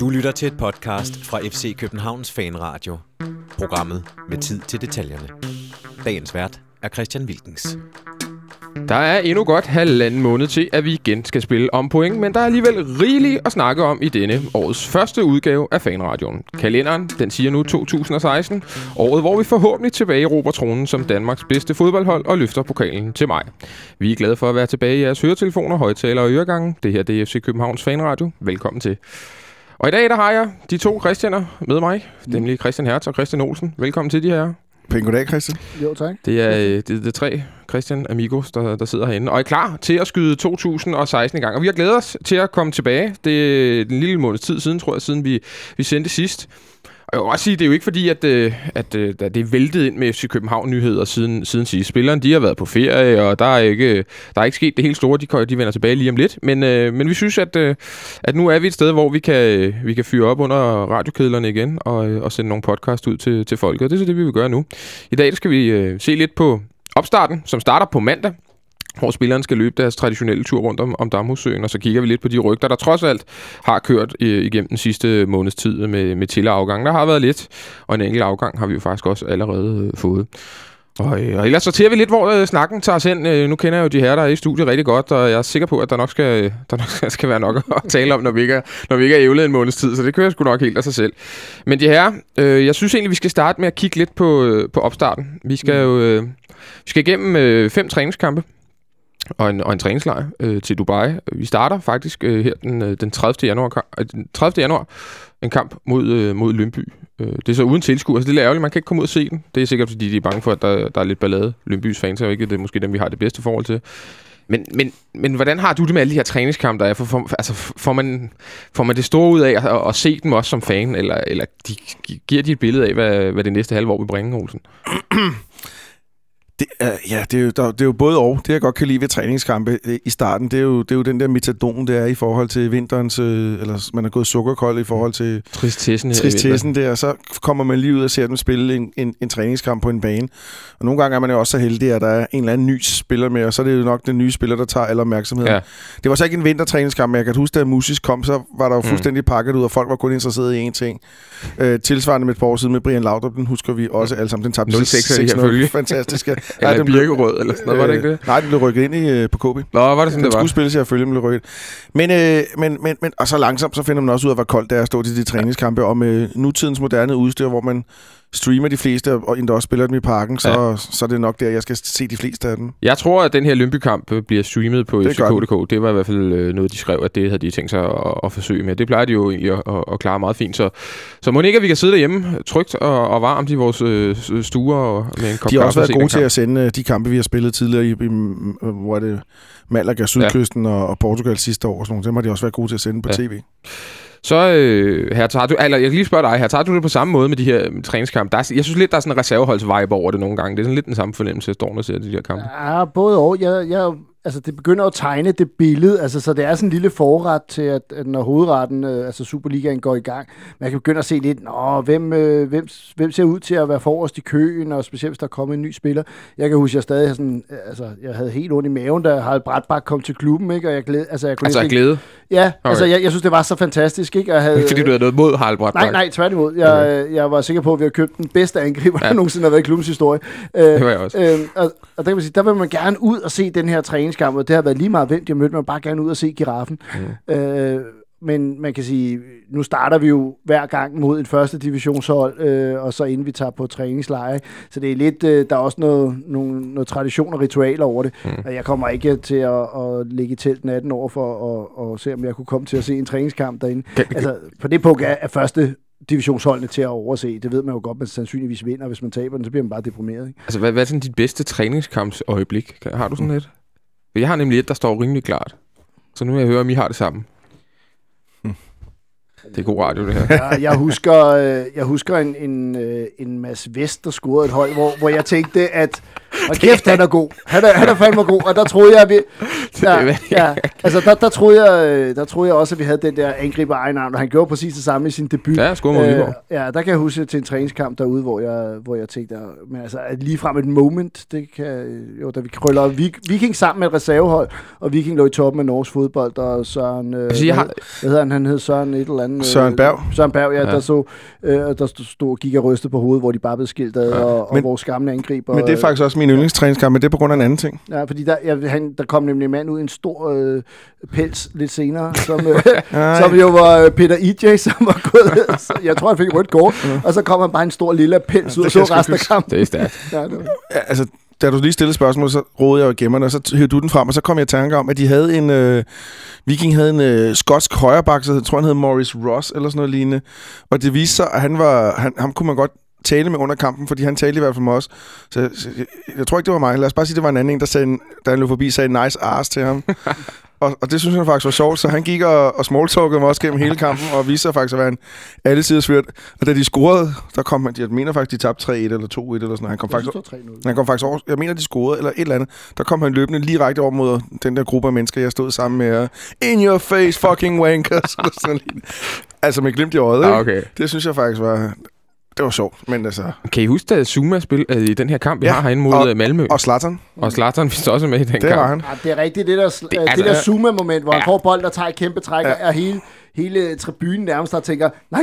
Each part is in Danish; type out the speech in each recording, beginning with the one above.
Du lytter til et podcast fra FC Københavns Fanradio. Programmet med tid til detaljerne. Dagens vært er Christian Wilkens. Der er endnu godt halvanden måned til, at vi igen skal spille om point, men der er alligevel rigeligt at snakke om i denne årets første udgave af Fanradioen. Kalenderen, den siger nu 2016, året hvor vi forhåbentlig tilbage råber tronen som Danmarks bedste fodboldhold og løfter pokalen til mig. Vi er glade for at være tilbage i jeres høretelefoner, højtaler og øregange. Det her det er FC Københavns Fanradio. Velkommen til. Og i dag der har jeg de to Christianer med mig, nemlig Christian Hertz og Christian Olsen. Velkommen til de her. Pæn goddag, Christian. Jo, tak. Det er, det, det er tre Christian Amigos, der, der sidder herinde, og er klar til at skyde 2016 i gang. Og vi har glædet os til at komme tilbage. Det er en lille måneds tid siden, tror jeg, siden vi, vi sendte sidst. Og jeg vil også sige, det er jo ikke fordi, at, øh, at, at, at det er væltet ind med FC København-nyheder siden, siden sidst. Spillerne, de har været på ferie, og der er ikke, der er ikke sket det helt store. De, de vender tilbage lige om lidt. Men, øh, men vi synes, at, øh, at nu er vi et sted, hvor vi kan, vi kan fyre op under radiokedlerne igen og, og sende nogle podcast ud til, til folket. Og det er så det, vi vil gøre nu. I dag skal vi øh, se lidt på opstarten, som starter på mandag hvor spillerne skal løbe deres traditionelle tur rundt om, om Damhussøen, og så kigger vi lidt på de rygter, der trods alt har kørt øh, igennem den sidste måneds tid med, med til afgang. Der har været lidt, og en enkelt afgang har vi jo faktisk også allerede øh, fået. Og, øh, og ellers sorterer vi lidt, hvor øh, snakken tager os hen. Øh, nu kender jeg jo de her, der er i studiet rigtig godt, og jeg er sikker på, at der nok skal, der nok skal være nok at tale om, når vi ikke er, når vi ikke er ævlet en måneds tid, så det kører sgu nok helt af sig selv. Men de her, øh, jeg synes egentlig, vi skal starte med at kigge lidt på, øh, på opstarten. Vi skal jo øh, vi skal igennem øh, fem træningskampe og en, og en træningslejr øh, til Dubai. Vi starter faktisk øh, her den, øh, den 30. januar, øh, 30. januar en kamp mod, øh, mod Lønby. Øh, det er så uden tilskuer, så det er ærgerligt, man kan ikke komme ud og se den. Det er sikkert, fordi de er bange for, at der, der er lidt ballade. Lønbys fans er jo ikke det er måske dem, vi har det bedste forhold til. Men, men, men hvordan har du det med alle de her træningskampe, der er? For, for, altså, får, man, får man det store ud af at, at, at se dem også som fan, eller, eller de, giver de et billede af, hvad, hvad det næste halve år vil bringe, Olsen? Det, uh, ja, det er, jo, der, det er jo både og. Det, jeg godt kan lide ved træningskampe øh, i starten, det er, jo, det er jo den der metadon, der er i forhold til vinterens... Øh, eller man er gået sukkerkold i forhold til... Tristessen. Tristessen der. Så kommer man lige ud og ser dem spille en, en, en træningskamp på en bane. Og nogle gange er man jo også så heldig, at der er en eller anden ny spiller med, og så er det jo nok den nye spiller, der tager al opmærksomheden. Ja. Det var så ikke en vintertræningskamp, men jeg kan huske, da Musis kom, så var der jo mm. fuldstændig pakket ud, og folk var kun interesseret i én ting. Øh, tilsvarende med et par år siden med Brian Laudrup, den husker vi også alle sammen. Den tabte 06 Fantastisk. Eller ja, Birkerød, eller sådan noget, øh, var det ikke det? Nej, den blev rykket ind i, øh, på KB. Nå, var det sådan, den det var? skulle spilles, følge, blev rykket. Men, øh, men, men, men, og så langsomt, så finder man også ud af, hvor koldt det er at stå til de træningskampe, og med nutidens moderne udstyr, hvor man streamer de fleste, og endda også spiller dem i parken, så, ja. så er det nok der, jeg skal se de fleste af dem. Jeg tror, at den her Lønby-kamp øh, bliver streamet på FCK.dk. Det var i hvert fald øh, noget, de skrev, at det havde de tænkt sig at, at forsøge med. Det plejer de jo egentlig at, at, at klare meget fint. Så, så må ikke, at vi kan sidde derhjemme trygt og, og varmt i vores øh, stuer og med en kop De har også været gode til at sende de kampe, vi har spillet tidligere i, i hvor er det, Malaga, Sydkysten ja. og, og Portugal sidste år. Og sådan noget. Dem har de også været gode til at sende på ja. tv. Så øh, her tager du, eller jeg kan lige spørge dig, her tager du det på samme måde med de her mm, træningskampe? Der er, jeg synes lidt, der er sådan en reserveholds-vibe over det nogle gange. Det er sådan lidt den samme fornemmelse, jeg står og ser de her kampe. Ja, både og. Jeg, jeg altså det begynder at tegne det billede, altså så det er sådan en lille forret til, at, at når hovedretten, øh, altså Superligaen går i gang, man kan begynde at se lidt, nå, hvem, øh, hvem, hvem ser ud til at være forrest i køen, og specielt hvis der kommer en ny spiller. Jeg kan huske, at jeg stadig sådan, altså, jeg havde helt ondt i maven, da Harald Bratbak kom til klubben, ikke? og jeg glæde, altså, jeg kunne altså glæde? Ja, okay. altså jeg, jeg synes, det var så fantastisk. Ikke? Jeg havde, Fordi du havde noget mod Harald Bratbak? Nej, nej, tværtimod. Jeg, okay. jeg var sikker på, at vi har købt den bedste angriber, ja. der nogensinde har været i klubbens historie. det var jeg også. Øh, og, og der, kan man sige, der vil man gerne ud og se den her træningskamp, og det har været lige meget hvem de har mødt, man bare gerne ud og se giraffen. Mm. Øh, men man kan sige, nu starter vi jo hver gang mod en første divisionshold, øh, og så inden vi tager på træningslejre. Så det er lidt, øh, der er også noget, nogle, noget tradition og ritualer over det. Mm. Og jeg kommer ikke til at, at ligge i telt natten over for at, at se, om jeg kunne komme til at se en træningskamp derinde. Altså, på det punkt er, er første divisionsholdene til at overse. Det ved man jo godt, man sandsynligvis vinder. Hvis man taber den, så bliver man bare deprimeret. Ikke? Altså, hvad, hvad er sådan dit bedste træningskampsøjeblik? Har du sådan et? Jeg har nemlig et, der står rimelig klart. Så nu vil jeg høre, om I har det sammen. Det er god radio, det her. Ja, jeg husker, øh, jeg husker en, en, øh, en masse Vest, der scorede et hold, hvor, hvor jeg tænkte, at og kæft, han er god. Han er, han er fandme god, og der troede jeg, at vi... Ja, ja, altså, der, der, troede jeg, øh, der troede jeg også, at vi havde den der angriber egen navn, og han gjorde præcis det samme i sin debut. Ja, skud mod Viborg. ja, der kan jeg huske til en træningskamp derude, hvor jeg, hvor jeg tænkte, men altså, at lige frem et moment, det kan, jo, da vi krøller Viking sammen med et reservehold, og Viking lå i toppen af Norges fodbold, og Søren, øh, altså, jeg har... hvad hedder han, han hed Søren et eller andet. Søren Berg. Søren Berg, ja, ja. der så, øh, der stod og gik og rystede på hovedet, hvor de bare blev skilt ad, ja. og, og men, vores gamle angriber. Men det er faktisk også min yndlingstræningskamp, men det er på grund af en anden ting. Ja, fordi der, jeg, han, der kom nemlig en mand ud i en stor øh, pels lidt senere, som, øh, som jo var øh, Peter E.J., som var gået, så jeg tror, han fik rødt kort, mm. og så kom han bare en stor lille pels ja, ud og så resten af kampen. Det er stærkt. ja, det ja, altså, da du lige stillede spørgsmål, så rådede jeg gemmerne, og så hævde du den frem, og så kom jeg i tanke om, at de havde en... Øh, Viking havde en øh, skotsk højreback, så jeg tror, han hed Morris Ross, eller sådan noget lignende. Og det viste sig, at han var... Han, ham kunne man godt tale med under kampen, fordi han talte i hvert fald med os. Så, så jeg, jeg tror ikke, det var mig. Lad os bare sige, det var en anden en, der, sagde, der han løb forbi, sagde nice ass til ham. Og, og det synes han faktisk var sjovt, så han gik og, og smalltalkede mig også gennem hele kampen, og viste sig faktisk at være en alle sider svært. Og da de scorede, der kom han, jeg mener faktisk, de tabte 3-1 eller 2-1 eller sådan Han kom, faktisk, han kom faktisk over, jeg mener, de scorede, eller et eller andet. Der kom han løbende lige rækket over mod den der gruppe af mennesker, jeg stod sammen med. In your face, fucking wankers. altså med glimt i øjet, ah, okay. Det synes jeg faktisk var det var sjovt, men altså... Kan I huske, at Zuma spil uh, i den her kamp, vi ja, har herinde mod og, øh, Malmø? Og Zlatan. Og Zlatan viste også med i den det kamp. Var han. Ja, det er rigtigt. Det der, det, det altså, der Zuma-moment, hvor ja. han får bold, der tager et kæmpe træk, ja. er hele hele tribunen nærmest der tænker, nej,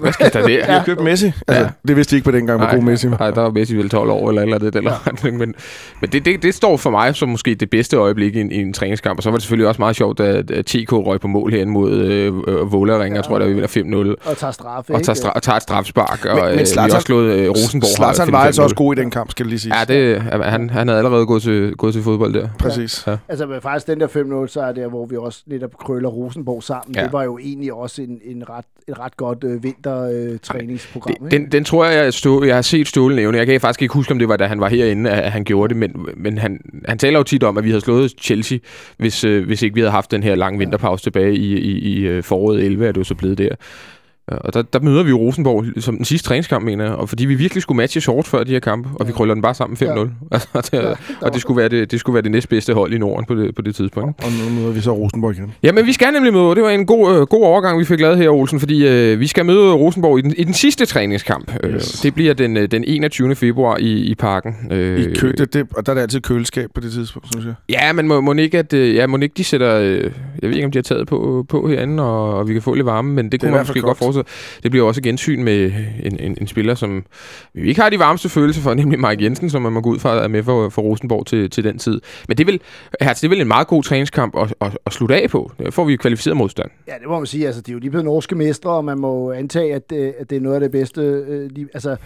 hvad skal der det? ja. har købt Messi. Altså, ja. Det vidste de ikke på dengang, hvor god Messi var. Nej, der var Messi vel 12 år eller eller det. Eller ja. men men det, det, det, står for mig som måske det bedste øjeblik i en, i en træningskamp. Og så var det selvfølgelig også meget sjovt, at TK røg på mål herinde mod øh, øh, Vålerenga. Ja. Jeg tror, der vi vinder 5-0. Og tager straffe, Og tager, stra- og tager et strafspark. Men, og, men øh, Zlatan, vi også slået øh, Rosenborg. Zlatan var altså også god i den kamp, skal lige sige. Ja, det, han, han havde allerede gået til, gået til fodbold der. Præcis. Ja. Altså men faktisk den der 5-0, så er det, hvor vi også netop krøller Rosenborg sammen. Ja. Det var jo egentlig også en, en ret, et ret godt øh, vintertræningsprogram. Øh, den, den tror jeg, jeg, stå, jeg har set Ståle nævne. Jeg kan faktisk ikke huske, om det var, da han var herinde, at han gjorde det, men, men han, han taler jo tit om, at vi havde slået Chelsea, hvis, øh, hvis ikke vi havde haft den her lange vinterpause tilbage i, i, i øh, foråret 11, er det jo så blevet der. Og der, der møder vi jo Rosenborg som den sidste træningskamp, mener jeg. Og fordi vi virkelig skulle matche short før de her kampe, og ja. vi krøller den bare sammen 5-0. Ja. Altså, det, ja, og det skulle, være det, det skulle være det næstbedste hold i Norden på det, på det tidspunkt. Og nu møder vi så Rosenborg igen. Ja, men vi skal nemlig møde. Det var en god, øh, god overgang, vi fik lavet her, Olsen, fordi øh, vi skal møde Rosenborg i den, i den sidste træningskamp. Øh, yes. Det bliver den, øh, den 21. februar i, i parken. Øh, I kø, det, det, og der er det altid køleskab på det tidspunkt, synes jeg. Ja, men må, må, ikke, at, øh, ja, må ikke de sætter... Øh, jeg ved ikke, om de har taget på, på herinde, og, og vi kan få lidt varme, men det, det kunne man måske godt forestille. Det bliver også gensyn med en, en, en spiller, som vi ikke har de varmeste følelser for, nemlig Mike Jensen, som man må gå ud fra er med for, for Rosenborg til, til den tid. Men det vil, altså, det vil en meget god træningskamp at, at, at slutte af på. Der får vi kvalificeret modstand. Ja, det må man sige. Altså, de er jo lige blevet norske mestre, og man må antage, at det, at det er noget af det bedste. Øh, lige, altså,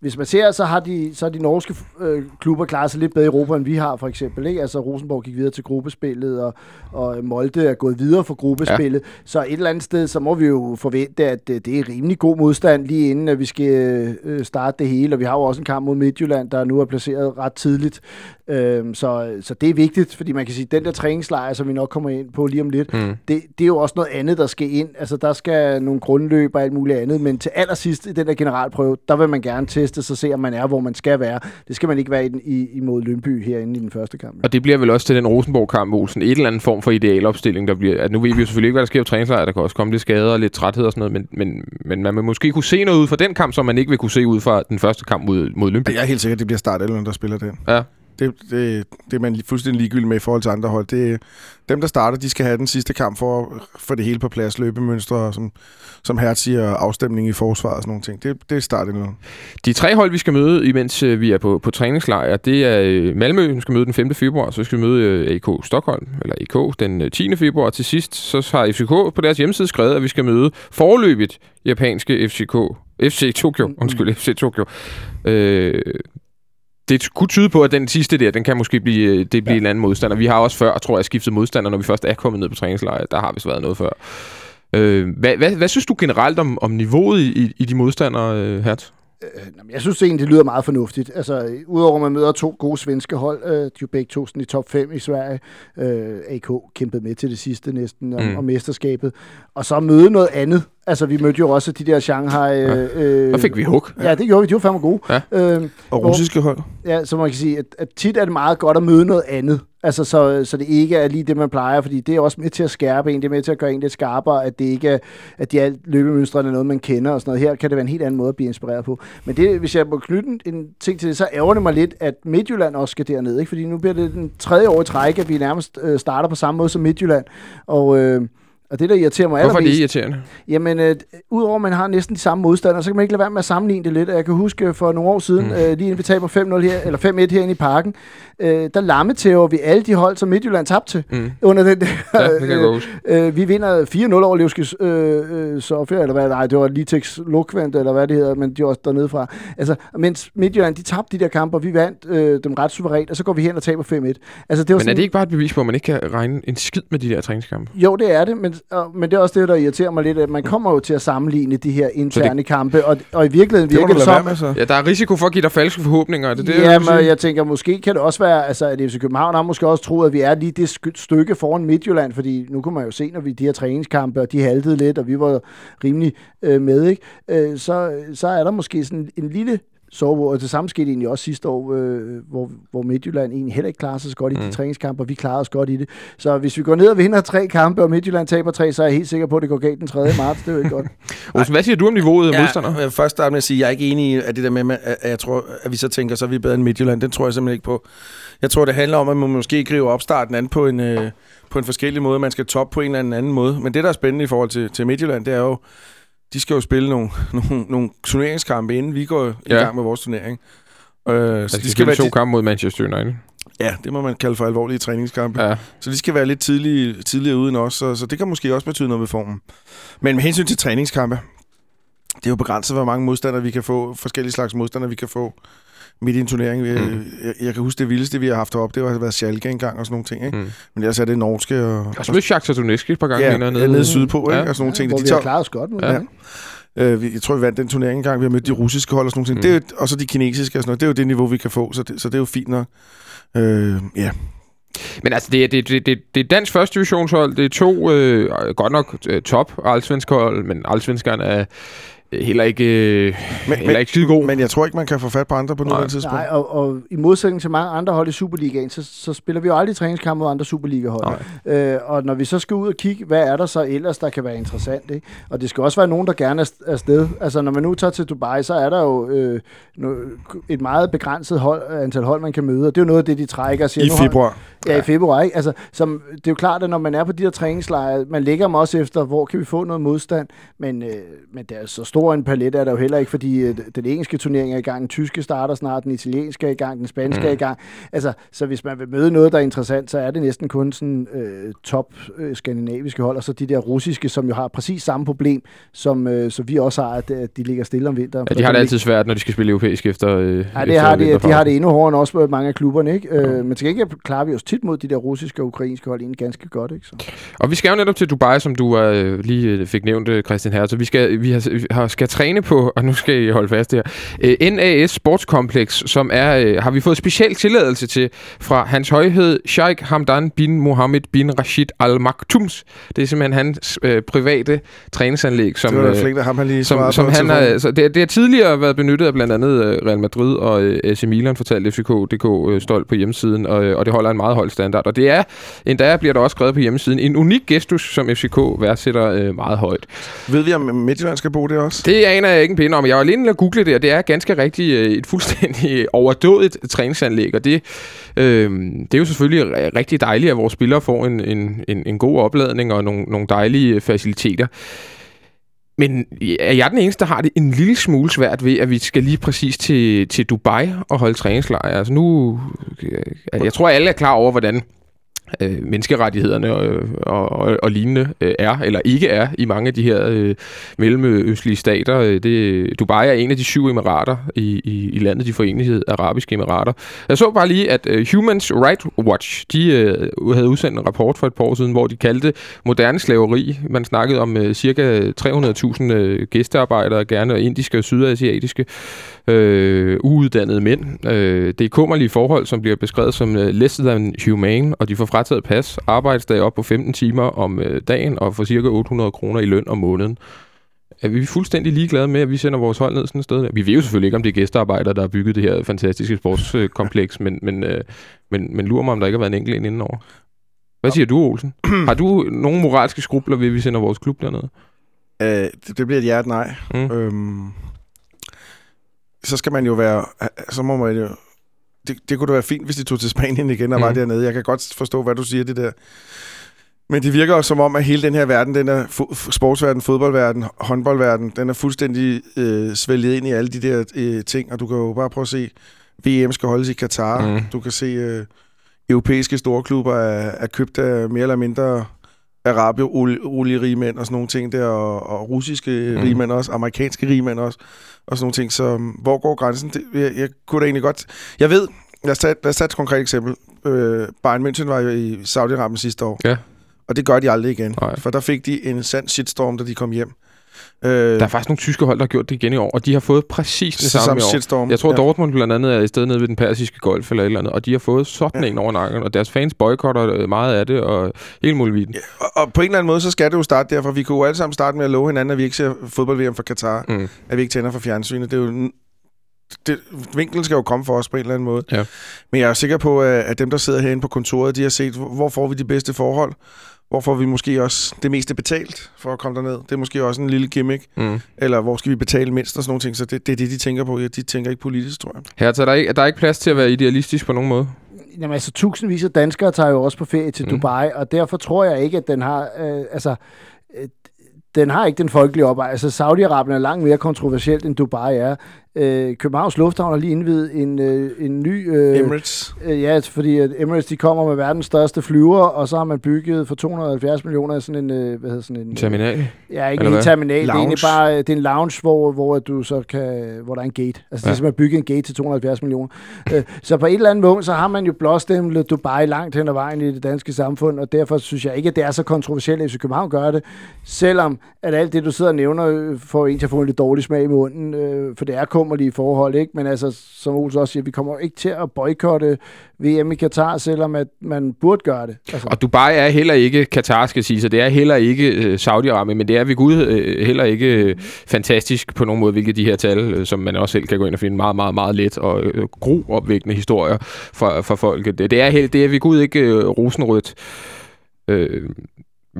hvis man ser, så har de, så har de norske øh, klubber klaret sig lidt bedre i Europa, end vi har for eksempel. Ikke? Altså Rosenborg gik videre til gruppespillet, og, og Molde er gået videre for gruppespillet. Ja. Så et eller andet sted, så må vi jo forvente, at det, det er rimelig god modstand lige inden, at vi skal øh, starte det hele. Og vi har jo også en kamp mod Midtjylland, der nu er placeret ret tidligt. Øhm, så, så det er vigtigt, fordi man kan sige, at den der træningslejr, som vi nok kommer ind på lige om lidt, mm. det, det er jo også noget andet, der skal ind. Altså der skal nogle grundløb og alt muligt andet, men til allersidst i den der generalprøve, der vil man gerne teste sig, se om man er, hvor man skal være. Det skal man ikke være i, den, i, imod Lønby herinde i den første kamp. Og det bliver vel også til den Rosenborg-kamp, Olsen, et eller andet form for idealopstilling, der bliver, at nu ved vi jo selvfølgelig ikke, hvad der sker på træningslejr, der kan også komme lidt skader og lidt træthed og sådan noget, men, men, men man vil måske kunne se noget ud fra den kamp, som man ikke vil kunne se ud fra den første kamp mod, mod Lønby. Jeg er helt sikker, at det bliver startelveren, der spiller den. Ja det, det, det er man fuldstændig ligegyldig med i forhold til andre hold. Det, dem, der starter, de skal have den sidste kamp for at få det hele på plads, løbemønstre, som, som Hertz siger, afstemning i forsvaret og sådan nogle ting. Det, det er startet nu. De tre hold, vi skal møde, imens øh, vi er på, på træningslejr, det er øh, Malmø, vi skal møde den 5. februar, så skal vi møde øh, AK Stockholm, eller AK, den 10. februar, og til sidst så har FCK på deres hjemmeside skrevet, at vi skal møde forløbigt japanske FCK FC Tokyo, undskyld, FC Tokyo. Øh, det kunne tyde på, at den sidste der, den kan måske blive, øh, det blive ja. en anden modstander. Vi har også før, tror jeg, skiftet modstander, når vi først er kommet ned på træningslejre. Der har vi været noget før. Øh, hvad, hvad, hvad synes du generelt om, om niveauet i, i de modstandere, øh, Hert? Øh, jeg synes egentlig, det lyder meget fornuftigt. Altså, udover at man møder to gode svenske hold, øh, de er jo begge to sådan i top 5 i Sverige. Øh, AK kæmpede med til det sidste næsten om, mm. om mesterskabet. Og så møde noget andet Altså, vi mødte jo også de der Shanghai... Ja. Øh, Der fik vi hug. Ja, det gjorde vi. De var fandme gode. Ja. Øh, Og hvor- russiske hold. Ja, så man kan sige, at, at tit er det meget godt at møde noget andet. Altså, så, så det ikke er lige det, man plejer, fordi det er også med til at skærpe en, det er med til at gøre en lidt skarpere, at det ikke er, at de alt løbemønstrene er noget, man kender og sådan noget. Her kan det være en helt anden måde at blive inspireret på. Men det, hvis jeg må knytte en- en ting til det, så ærger det mig lidt, at Midtjylland også skal derned, ikke? Fordi nu bliver det den tredje år i træk, at vi nærmest øh, starter på samme måde som Midtjylland. Og, øh, og det, der irriterer mig Hvorfor er det allermest... irriterende? Jamen, øh, udover at man har næsten de samme modstandere, så kan man ikke lade være med at sammenligne det lidt. Jeg kan huske for nogle år siden, Mm. øh, lige inden vi taber 5-0 her, eller 5-1 herinde i parken, øh, der lammetæver vi alle de hold, som Midtjylland tabte til Mm. under den der. Ja, det kan jeg godt huske. øh, vi vinder 4-0 over Levskis øh, øh, Sofia, eller hvad, nej, det var Litex Lukvent, eller hvad det hedder, men de var også dernede fra. Altså, mens Midtjylland, de tabte de der kampe, og vi vandt øh, dem ret suverænt, og så går vi hen og taber 5-1. Altså, det var Men er sådan, det ikke bare et bevis på, at man ikke kan regne en skid med de der træningskampe? jo, det er det, men, og, men det er også det, der irriterer mig lidt, at man kommer jo til at sammenligne de her interne kampe, og, og i virkeligheden Det virker det som... med, så. Ja, der er risiko for at give dig falske forhåbninger. Er det det, ja, men jeg tænker, måske kan det også være, altså, at FC København har måske også troet, at vi er lige det stykke foran Midtjylland, fordi nu kunne man jo se, når vi de her træningskampe, og de haltede lidt, og vi var rimelig øh, med, ikke? Øh, så, så er der måske sådan en lille sovevåg, og det samme skete egentlig også sidste år, øh, hvor, hvor Midtjylland egentlig heller ikke klarede sig så godt i mm. De træningskampe, og vi klarede os godt i det. Så hvis vi går ned og vinder tre kampe, og Midtjylland taber tre, så er jeg helt sikker på, at det går galt den 3. marts. Det er jo ikke godt. Olsen, hvad siger du om niveauet af modstandere? jeg vil først starte med at sige, at jeg er ikke enig i, at det der med, at jeg tror, at vi så tænker, så er vi bedre end Midtjylland. Den tror jeg simpelthen ikke på. Jeg tror, det handler om, at man måske griber opstarten an på en, øh, på en forskellig måde. Man skal toppe på en eller anden, anden måde. Men det, der er spændende i forhold til, til Midtjylland, det er jo, de skal jo spille nogle, nogle, nogle turneringskampe, inden vi går i Ja. gang med vores turnering. Øh, så Altså, de de skal være, to de, kampe mod Manchester United. ja, det må man kalde for alvorlige træningskampe. Ja. Så de skal være lidt tidlige, tidligere ude end os, så, så det kan måske også betyde noget ved formen. Men med hensyn til træningskampe, det er jo begrænset, hvor mange modstandere vi kan få, forskellige slags modstandere vi kan få midt i en turnering. Vi, Mm. jeg, jeg kan huske det vildeste, vi har haft op, det var at have været Schalke engang og sådan nogle ting. Ikke? Mm. Men ellers er det norske og, Og så mødte Shakhtar Donetsk et par gange. ja, jeg, nede, nede sydpå ikke? Ja. og sådan nogle ting. hvor De vi har tager- klaret os godt Ja. ja. Øh, jeg tror, vi vandt den turnering engang. Vi har mødt de russiske hold og sådan noget. Mm. Mm. Det er, jo- og så de kinesiske og sådan noget. Det er jo det niveau, vi kan få, så det, så det er jo fint nok. Øh, ja. Men altså, det er, det, det, det, det er dansk første divisionshold. Det er to, øh, godt nok øh, top allsvenske hold, men allsvenskerne er øh, heller ikke, øh, Men, heller ikke skide god. men jeg tror ikke, man kan få fat på andre på Nej. nuværende tidspunkt. Nej, og, og i modsætning til mange andre hold i Superligaen, så, så spiller vi jo aldrig træningskampe mod andre Superliga-hold. Øh, og når vi så skal ud og kigge, hvad er der så ellers, der kan være interessant, ikke? Og det skal også være nogen, der gerne er st- afsted. Altså, når man nu tager til Dubai, så er der jo øh, et meget begrænset hold, antal hold, man kan møde, og det er jo noget af det, de trækker siger, I februar. Ja, i februar, ikke? Altså, som, det er jo klart, at når man er på de her træningslejre, man lægger dem også efter, hvor kan vi få noget modstand, men, øh, men der er så stor en palet er der jo heller ikke, fordi øh, den engelske turnering er i gang, den tyske starter snart, den italienske er i gang, den spanske Mm. er i gang. Altså, så hvis man vil møde noget, der er interessant, så er det næsten kun sådan øh, top øh, skandinaviske hold, og så de der russiske, som jo har præcis samme problem, som, øh, som vi også har, at, at de ligger stille om vinteren. Ja, de har det altid svært, når de skal spille europæisk efter øh, Ja, det efter har de, de har det endnu hårdere end også mange af klubberne, ikke? Øh, men til gengæld klarer vi os tit mod de der russiske og ukrainske hold egentlig ganske godt, ikke? Så. Og vi skal jo netop til Dubai, som du øh, lige øh, fik nævnt, øh, Christian her. Så vi skal, vi har, vi skal træne på, og nu skal I holde fast her, øh, NAS Sportskompleks, som er, øh, har vi fået speciel tilladelse til fra hans højhed Sheikh Hamdan bin Mohammed bin Rashid Al Maktums. Det er simpelthen hans øh, private træningsanlæg, som, Det var øh, flink, ham han lige som, som han har, altså, det, det har tidligere været benyttet af blandt andet øh, Real Madrid og øh, AC Milan, fortalte FCK.dk øh, stolt på hjemmesiden, og, øh, og det holder en meget høj standard. Og det er, endda bliver der også skrevet på hjemmesiden, en unik gestus, som FCK værdsætter øh, meget højt. Ved vi, om Midtjylland skal bruge det også? Det aner jeg ikke en pinde om. Jeg var lige inde og google det, og det er ganske rigtigt øh, et fuldstændig overdådigt træningsanlæg, og det, øh, det er jo selvfølgelig rigtig dejligt, at vores spillere får en, en, en, en god opladning og nogle, nogle dejlige øh, faciliteter. Men er jeg den eneste, der har det en lille smule svært ved, at vi skal lige præcis til, til Dubai og holde træningslejr? Altså nu, øh, jeg tror, alle er klar over, hvordan øh, menneskerettighederne og, og, og, og lignende øh, er, eller ikke er, i mange af de her øh, mellemøstlige stater. Øh, det, Dubai er en af de syv emirater i, i, i landet, de forenede arabiske emirater. Jeg så bare lige, at øh, Human Rights Watch, de øh, havde udsendt en rapport for et par år siden, hvor de kaldte moderne slaveri. Man snakkede om øh, cirka 300.000 øh, gæstearbejdere, gerne indiske og sydasiatiske, øh, uuddannede mænd. Øh, det er kummerlige forhold, som bliver beskrevet som øh, less than humane, og de får frataget pas, arbejdsdag op på 15 timer om øh, dagen og får cirka 800 kroner i løn om måneden. er vi fuldstændig ligeglade med, at vi sender vores hold ned sådan et sted? Vi ved jo selvfølgelig ikke, om det er gæstearbejdere, der har bygget det her fantastiske sportskompleks, men, men, øh, men, men lurer mig, om der ikke har været en enkelt ind indenover. Hvad siger du, Olsen? har du nogle moralske skrubler ved, at vi sender vores klub derned? Øh, det, det bliver et hjert nej. Mm. Øhm, så skal man jo være... Så må man jo... Det, det kunne da være fint, hvis de tog til Spanien igen og mm. var dernede. Jeg kan godt forstå, hvad du siger, det der. Men det virker også som om, at hele den her verden, den er fo- sportsverden, fodboldverden, håndboldverden, den er fuldstændig øh, svælget ind i alle de der øh, ting, og du kan jo bare prøve at se, VM skal holdes i Katar. Mm. Du kan se, øh, europæiske storklubber er, er købt af mere eller mindre mænd og sådan nogle ting der, og, og russiske mm. rigmænd også, amerikanske rigmænd også, og sådan nogle ting. Så um, hvor går grænsen? Det, jeg, jeg kunne da egentlig godt... Jeg ved, lad os tage, lad os tage et konkret eksempel. Øh, Bayern München var jo i Saudi-Arabien sidste år. Ja. Og det gør de aldrig igen. Nej. For der fik de en sand shitstorm, da de kom hjem. Øh, der er faktisk nogle tyske hold, der har gjort det igen i år, og de har fået præcis det, samme, samme i år. Shitstorm. Jeg tror, ja. Dortmund blandt andet er i stedet nede ved den persiske golf eller et eller andet, og de har fået sådan ja. en over nakken, og deres fans boykotter øh, meget af det, og helt muligt. Ja, og, og, på en eller anden måde, så skal det jo starte derfor. Vi kunne jo alle sammen starte med at love hinanden, at vi ikke ser fodbold-VM for Katar, mm. at vi ikke tænder for fjernsynet. Det er jo det, vinklen skal jo komme for os på en eller anden måde. Ja. Men jeg er sikker på, at dem, der sidder herinde på kontoret, de har set, hvor får vi de bedste forhold hvor får vi måske også det meste betalt for at komme derned. Det er måske også en lille gimmick. Mm. Eller hvor skal vi betale mindst og sådan nogle ting. Så det, det er det, de tænker på. Ja, de tænker ikke politisk, tror jeg. Her så er der ikke, er der ikke plads til at være idealistisk på nogen måde? Jamen altså, tusindvis af danskere tager jo også på ferie til mm. Dubai, og derfor tror jeg ikke, at den har... Øh, altså, øh, den har ikke den folkelige opvej. Altså, Saudi-Arabien er langt mere kontroversielt, end Dubai er. Øh, Københavns Lufthavn har lige indvidet en, øh, en ny... Øh, Emirates. Øh, ja, fordi at Emirates de kommer med verdens største flyver, og så har man bygget for 270 millioner sådan en... Øh, hvad hedder sådan en... Terminal? Ja, ikke en terminal. Lounge. Det er egentlig bare det er en lounge, hvor, hvor, du så kan, hvor der er en gate. Altså, ja. det er simpelthen bygget en gate til 270 millioner. øh, så på et eller andet måde, så har man jo blåstemplet Dubai langt hen ad vejen i det danske samfund, og derfor synes jeg ikke, at det er så kontroversielt, hvis København gør det. Selvom at alt det, du sidder og nævner, øh, får en til at få en lidt dårlig smag i munden, øh, for det er kummerlige forhold, ikke? Men altså, som Olsen også siger, vi kommer ikke til at boykotte VM i Katar, selvom at man burde gøre det. Altså. Og Dubai er heller ikke Katar, skal sige, så det er heller ikke øh, Saudi-Arabien, men det er ved Gud øh, heller ikke øh, fantastisk på nogen måde, hvilket de her tal, som man også selv kan gå ind og finde meget, meget, meget let og groopvækkende gro historier for, for folket. Det, det er, det er ved Gud ikke rosenrødt. Øh,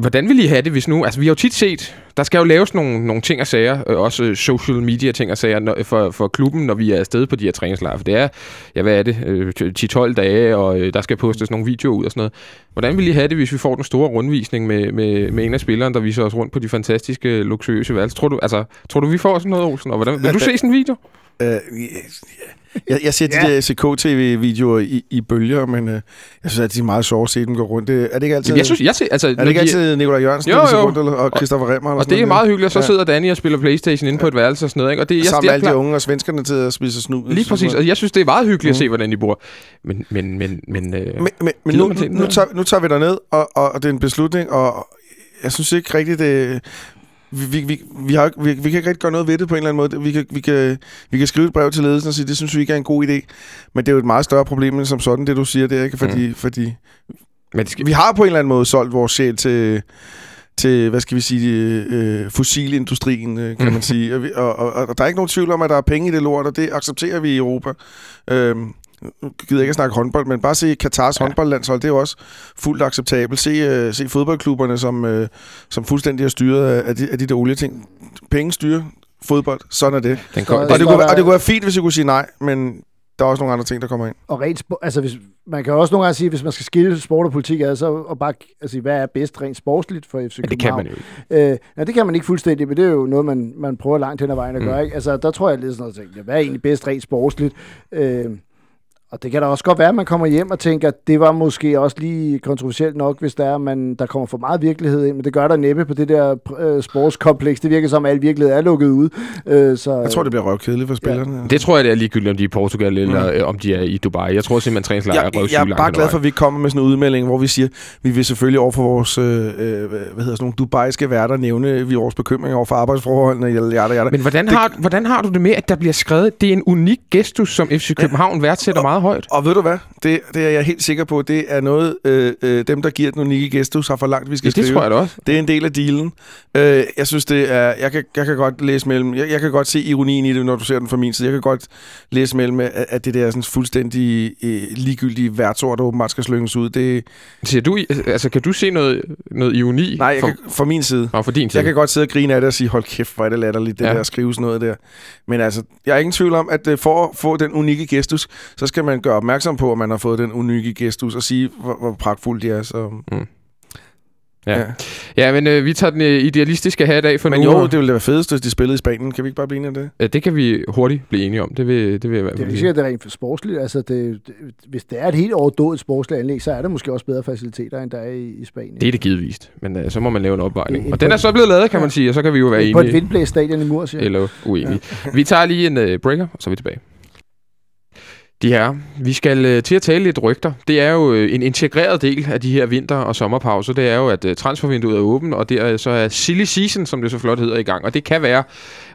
Hvordan vil I have det, hvis nu... Altså, vi har jo tit set, der skal jo laves nogle, nogle ting og sager, øh, også øh, social media ting og sager når, for, for klubben, når vi er afsted på de her træningslejre. For det er, ja, hvad er det, øh, 10-12 dage, og øh, der skal postes nogle videoer ud og sådan noget. Hvordan vil I have det, hvis vi får den store rundvisning med, med, med en af spillerne, der viser os rundt på de fantastiske, luksuriøse værelser? Tror du, altså, tror du, vi får sådan noget, Olsen? Og hvordan, vil du se sådan en video? Uh, jeg, jeg ser de ja. der CK-TV-videoer i, i bølger, men uh, jeg synes, at de er meget sjove at se dem gå rundt. Det, er det ikke altid, jeg synes, jeg ser, altså, er det ikke altid Nikolaj Jørgensen, jo, jo. rundt, eller, og Christoffer Remmer? Og, og det er meget hyggeligt, så ja. sidder Danny og spiller Playstation inde ja. på et værelse og sådan noget. Ikke? Og det, jeg, Sammen med alle de unge og svenskerne til at spise snu. Lige præcis, og jeg synes, det er meget hyggeligt mm. at se, hvordan de bor. Men, men, men, men, øh, men, men, men nu, nu, nu, tager, nu tager vi der ned, og, og, og det er en beslutning, og jeg synes ikke rigtigt, det vi, vi, vi, vi, har, vi, vi kan ikke rigtig gøre noget ved det på en eller anden måde. Vi kan, vi kan, vi kan skrive et brev til ledelsen og sige, det synes vi ikke er en god idé. Men det er jo et meget større problem end som sådan, det du siger, det er ikke? Fordi, mm. fordi Men det skal... vi har på en eller anden måde solgt vores sjæl til, til hvad skal vi sige, øh, fossilindustrien, øh, kan man mm. sige. Og, og, og, og der er ikke nogen tvivl om, at der er penge i det lort, og det accepterer vi i Europa. Øhm, nu gider jeg ikke at snakke håndbold, men bare se Katars ja. håndboldlandshold, det er jo også fuldt acceptabelt. Se, uh, se fodboldklubberne, som, uh, som fuldstændig er styret af, de, af de der olieting. Penge styrer fodbold, sådan er det. Den kom, og, det kunne, og det kunne være fint, hvis jeg kunne sige nej, men der er også nogle andre ting, der kommer ind. Og rent altså hvis, man kan også nogle gange sige, hvis man skal skille sport og politik ad, så og bare altså, hvad er bedst rent sportsligt for FC København? det kan man jo ikke. Øh, ja, det kan man ikke fuldstændig, men det er jo noget, man, man prøver langt hen ad vejen at mm. gøre. Ikke? Altså, der tror jeg lidt sådan noget, hvad er egentlig bedst rent sportsligt? Øh, og det kan da også godt være, at man kommer hjem og tænker, at det var måske også lige kontroversielt nok, hvis der er, man, der kommer for meget virkelighed ind. Men det gør der næppe på det der øh, sportskompleks. Det virker som, at al virkelighed er lukket ud. Øh, så, jeg tror, det bliver røvkedeligt for spillerne. Ja. Det tror jeg, det er ligegyldigt, om de er i Portugal eller mm. øh, om de er i Dubai. Jeg tror simpelthen, at træningslejr er Jeg er bare glad for, at vi kommer med sådan en udmelding, hvor vi siger, vi vil selvfølgelig over for vores øh, øh hvad hedder sådan nogle dubaiske værter nævne vi vores bekymringer over for arbejdsforholdene. Jada, jada. Men hvordan har, det, hvordan har du det med, at der bliver skrevet, det er en unik gestus, som FC København ja. værdsætter meget meget højt. Og ved du hvad? Det, det er jeg helt sikker på. Det er noget, øh, øh, dem, der giver den unikke gestus, har for langt, vi skal Ja, det skrive. tror jeg da også. Det er en del af dealen. Øh, jeg synes, det er... Jeg kan, jeg kan godt læse mellem... Jeg, jeg kan godt se ironien i det, når du ser den fra min side. Jeg kan godt læse mellem, at, at det der er sådan fuldstændig øh, ligegyldige værtsord, der åbenbart skal slynges ud. Det, Siger du, altså, kan du se noget, noget ironi nej, jeg for, kan, fra min side. for, for din side? Jeg kan godt sidde og grine af det og sige, hold kæft, hvor er det latterligt, det Ja. ja. der at skrive sådan noget der. Men altså, jeg er ingen tvivl om, at øh, for at få den unikke gestus, så skal man gøre opmærksom på, at man har fået den unikke gestus, og sige, hvor, hvor pragtfuldt de er. Så, Ja. Ja, men øh, vi tager den øh, idealistiske hat af for Men nu. jo, det ville da være fedest, hvis de spillede i Spanien. Kan vi ikke bare blive enige om det? Ja, det kan vi hurtigt blive enige om. Det vil, det vil jeg i hvert Det er sikkert, at det er rent sportsligt. Altså, det, det, hvis det er et helt overdået sportsligt anlæg, så er der måske også bedre faciliteter, end der er i, i Spanien. Det er det givetvis, men øh, så må man lave en opvejning. Og den er så blevet lavet, kan man sige, og så kan vi jo være På et enige vindblæst stadion i Murcia. eller uenige. Vi tager lige en øh, breaker, og så er vi tilbage. De her, vi skal øh, til at tale lidt rygter. Det er jo øh, en integreret del af de her vinter- og sommerpauser. Det er jo, at øh, transfervinduet er åbent, og det er øh, så er silly season, som det så flot hedder, i gang. Og det kan være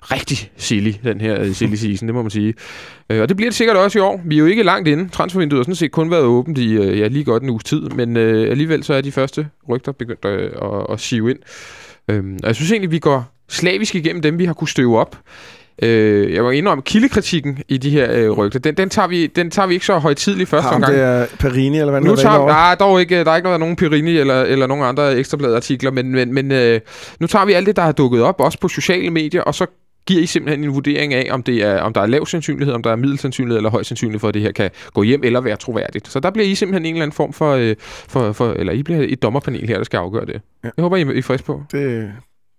rigtig silly, den her øh, silly season, det må man sige. Øh, og det bliver det sikkert også i år. Vi er jo ikke langt inde. Transfervinduet har sådan set kun været åbent i øh, ja, lige godt en uges tid, men øh, alligevel så er de første rygter begyndt øh, at, at sive ind. Øhm, og jeg synes egentlig, vi går slavisk igennem dem, vi har kunne støve op. Øh, jeg var inde om kildekritikken i de her øh, rygter. Den, den, tager vi, den tager vi ikke så højtidligt første Ham omgang. der Perini, eller hvad Nu tager, tager, nej, dog ikke, der er ikke af nogen Perini eller, eller nogen andre ekstrabladartikler, men, men, men øh, nu tager vi alt det, der er dukket op, også på sociale medier, og så giver I simpelthen en vurdering af, om, det er, om der er lav sandsynlighed, om der er middelsandsynlighed eller høj sandsynlighed for, at det her kan gå hjem eller være troværdigt. Så der bliver I simpelthen en eller anden form for, øh, for, for eller I bliver et dommerpanel her, der skal afgøre det. Ja. Jeg håber, I, er friske på. Det,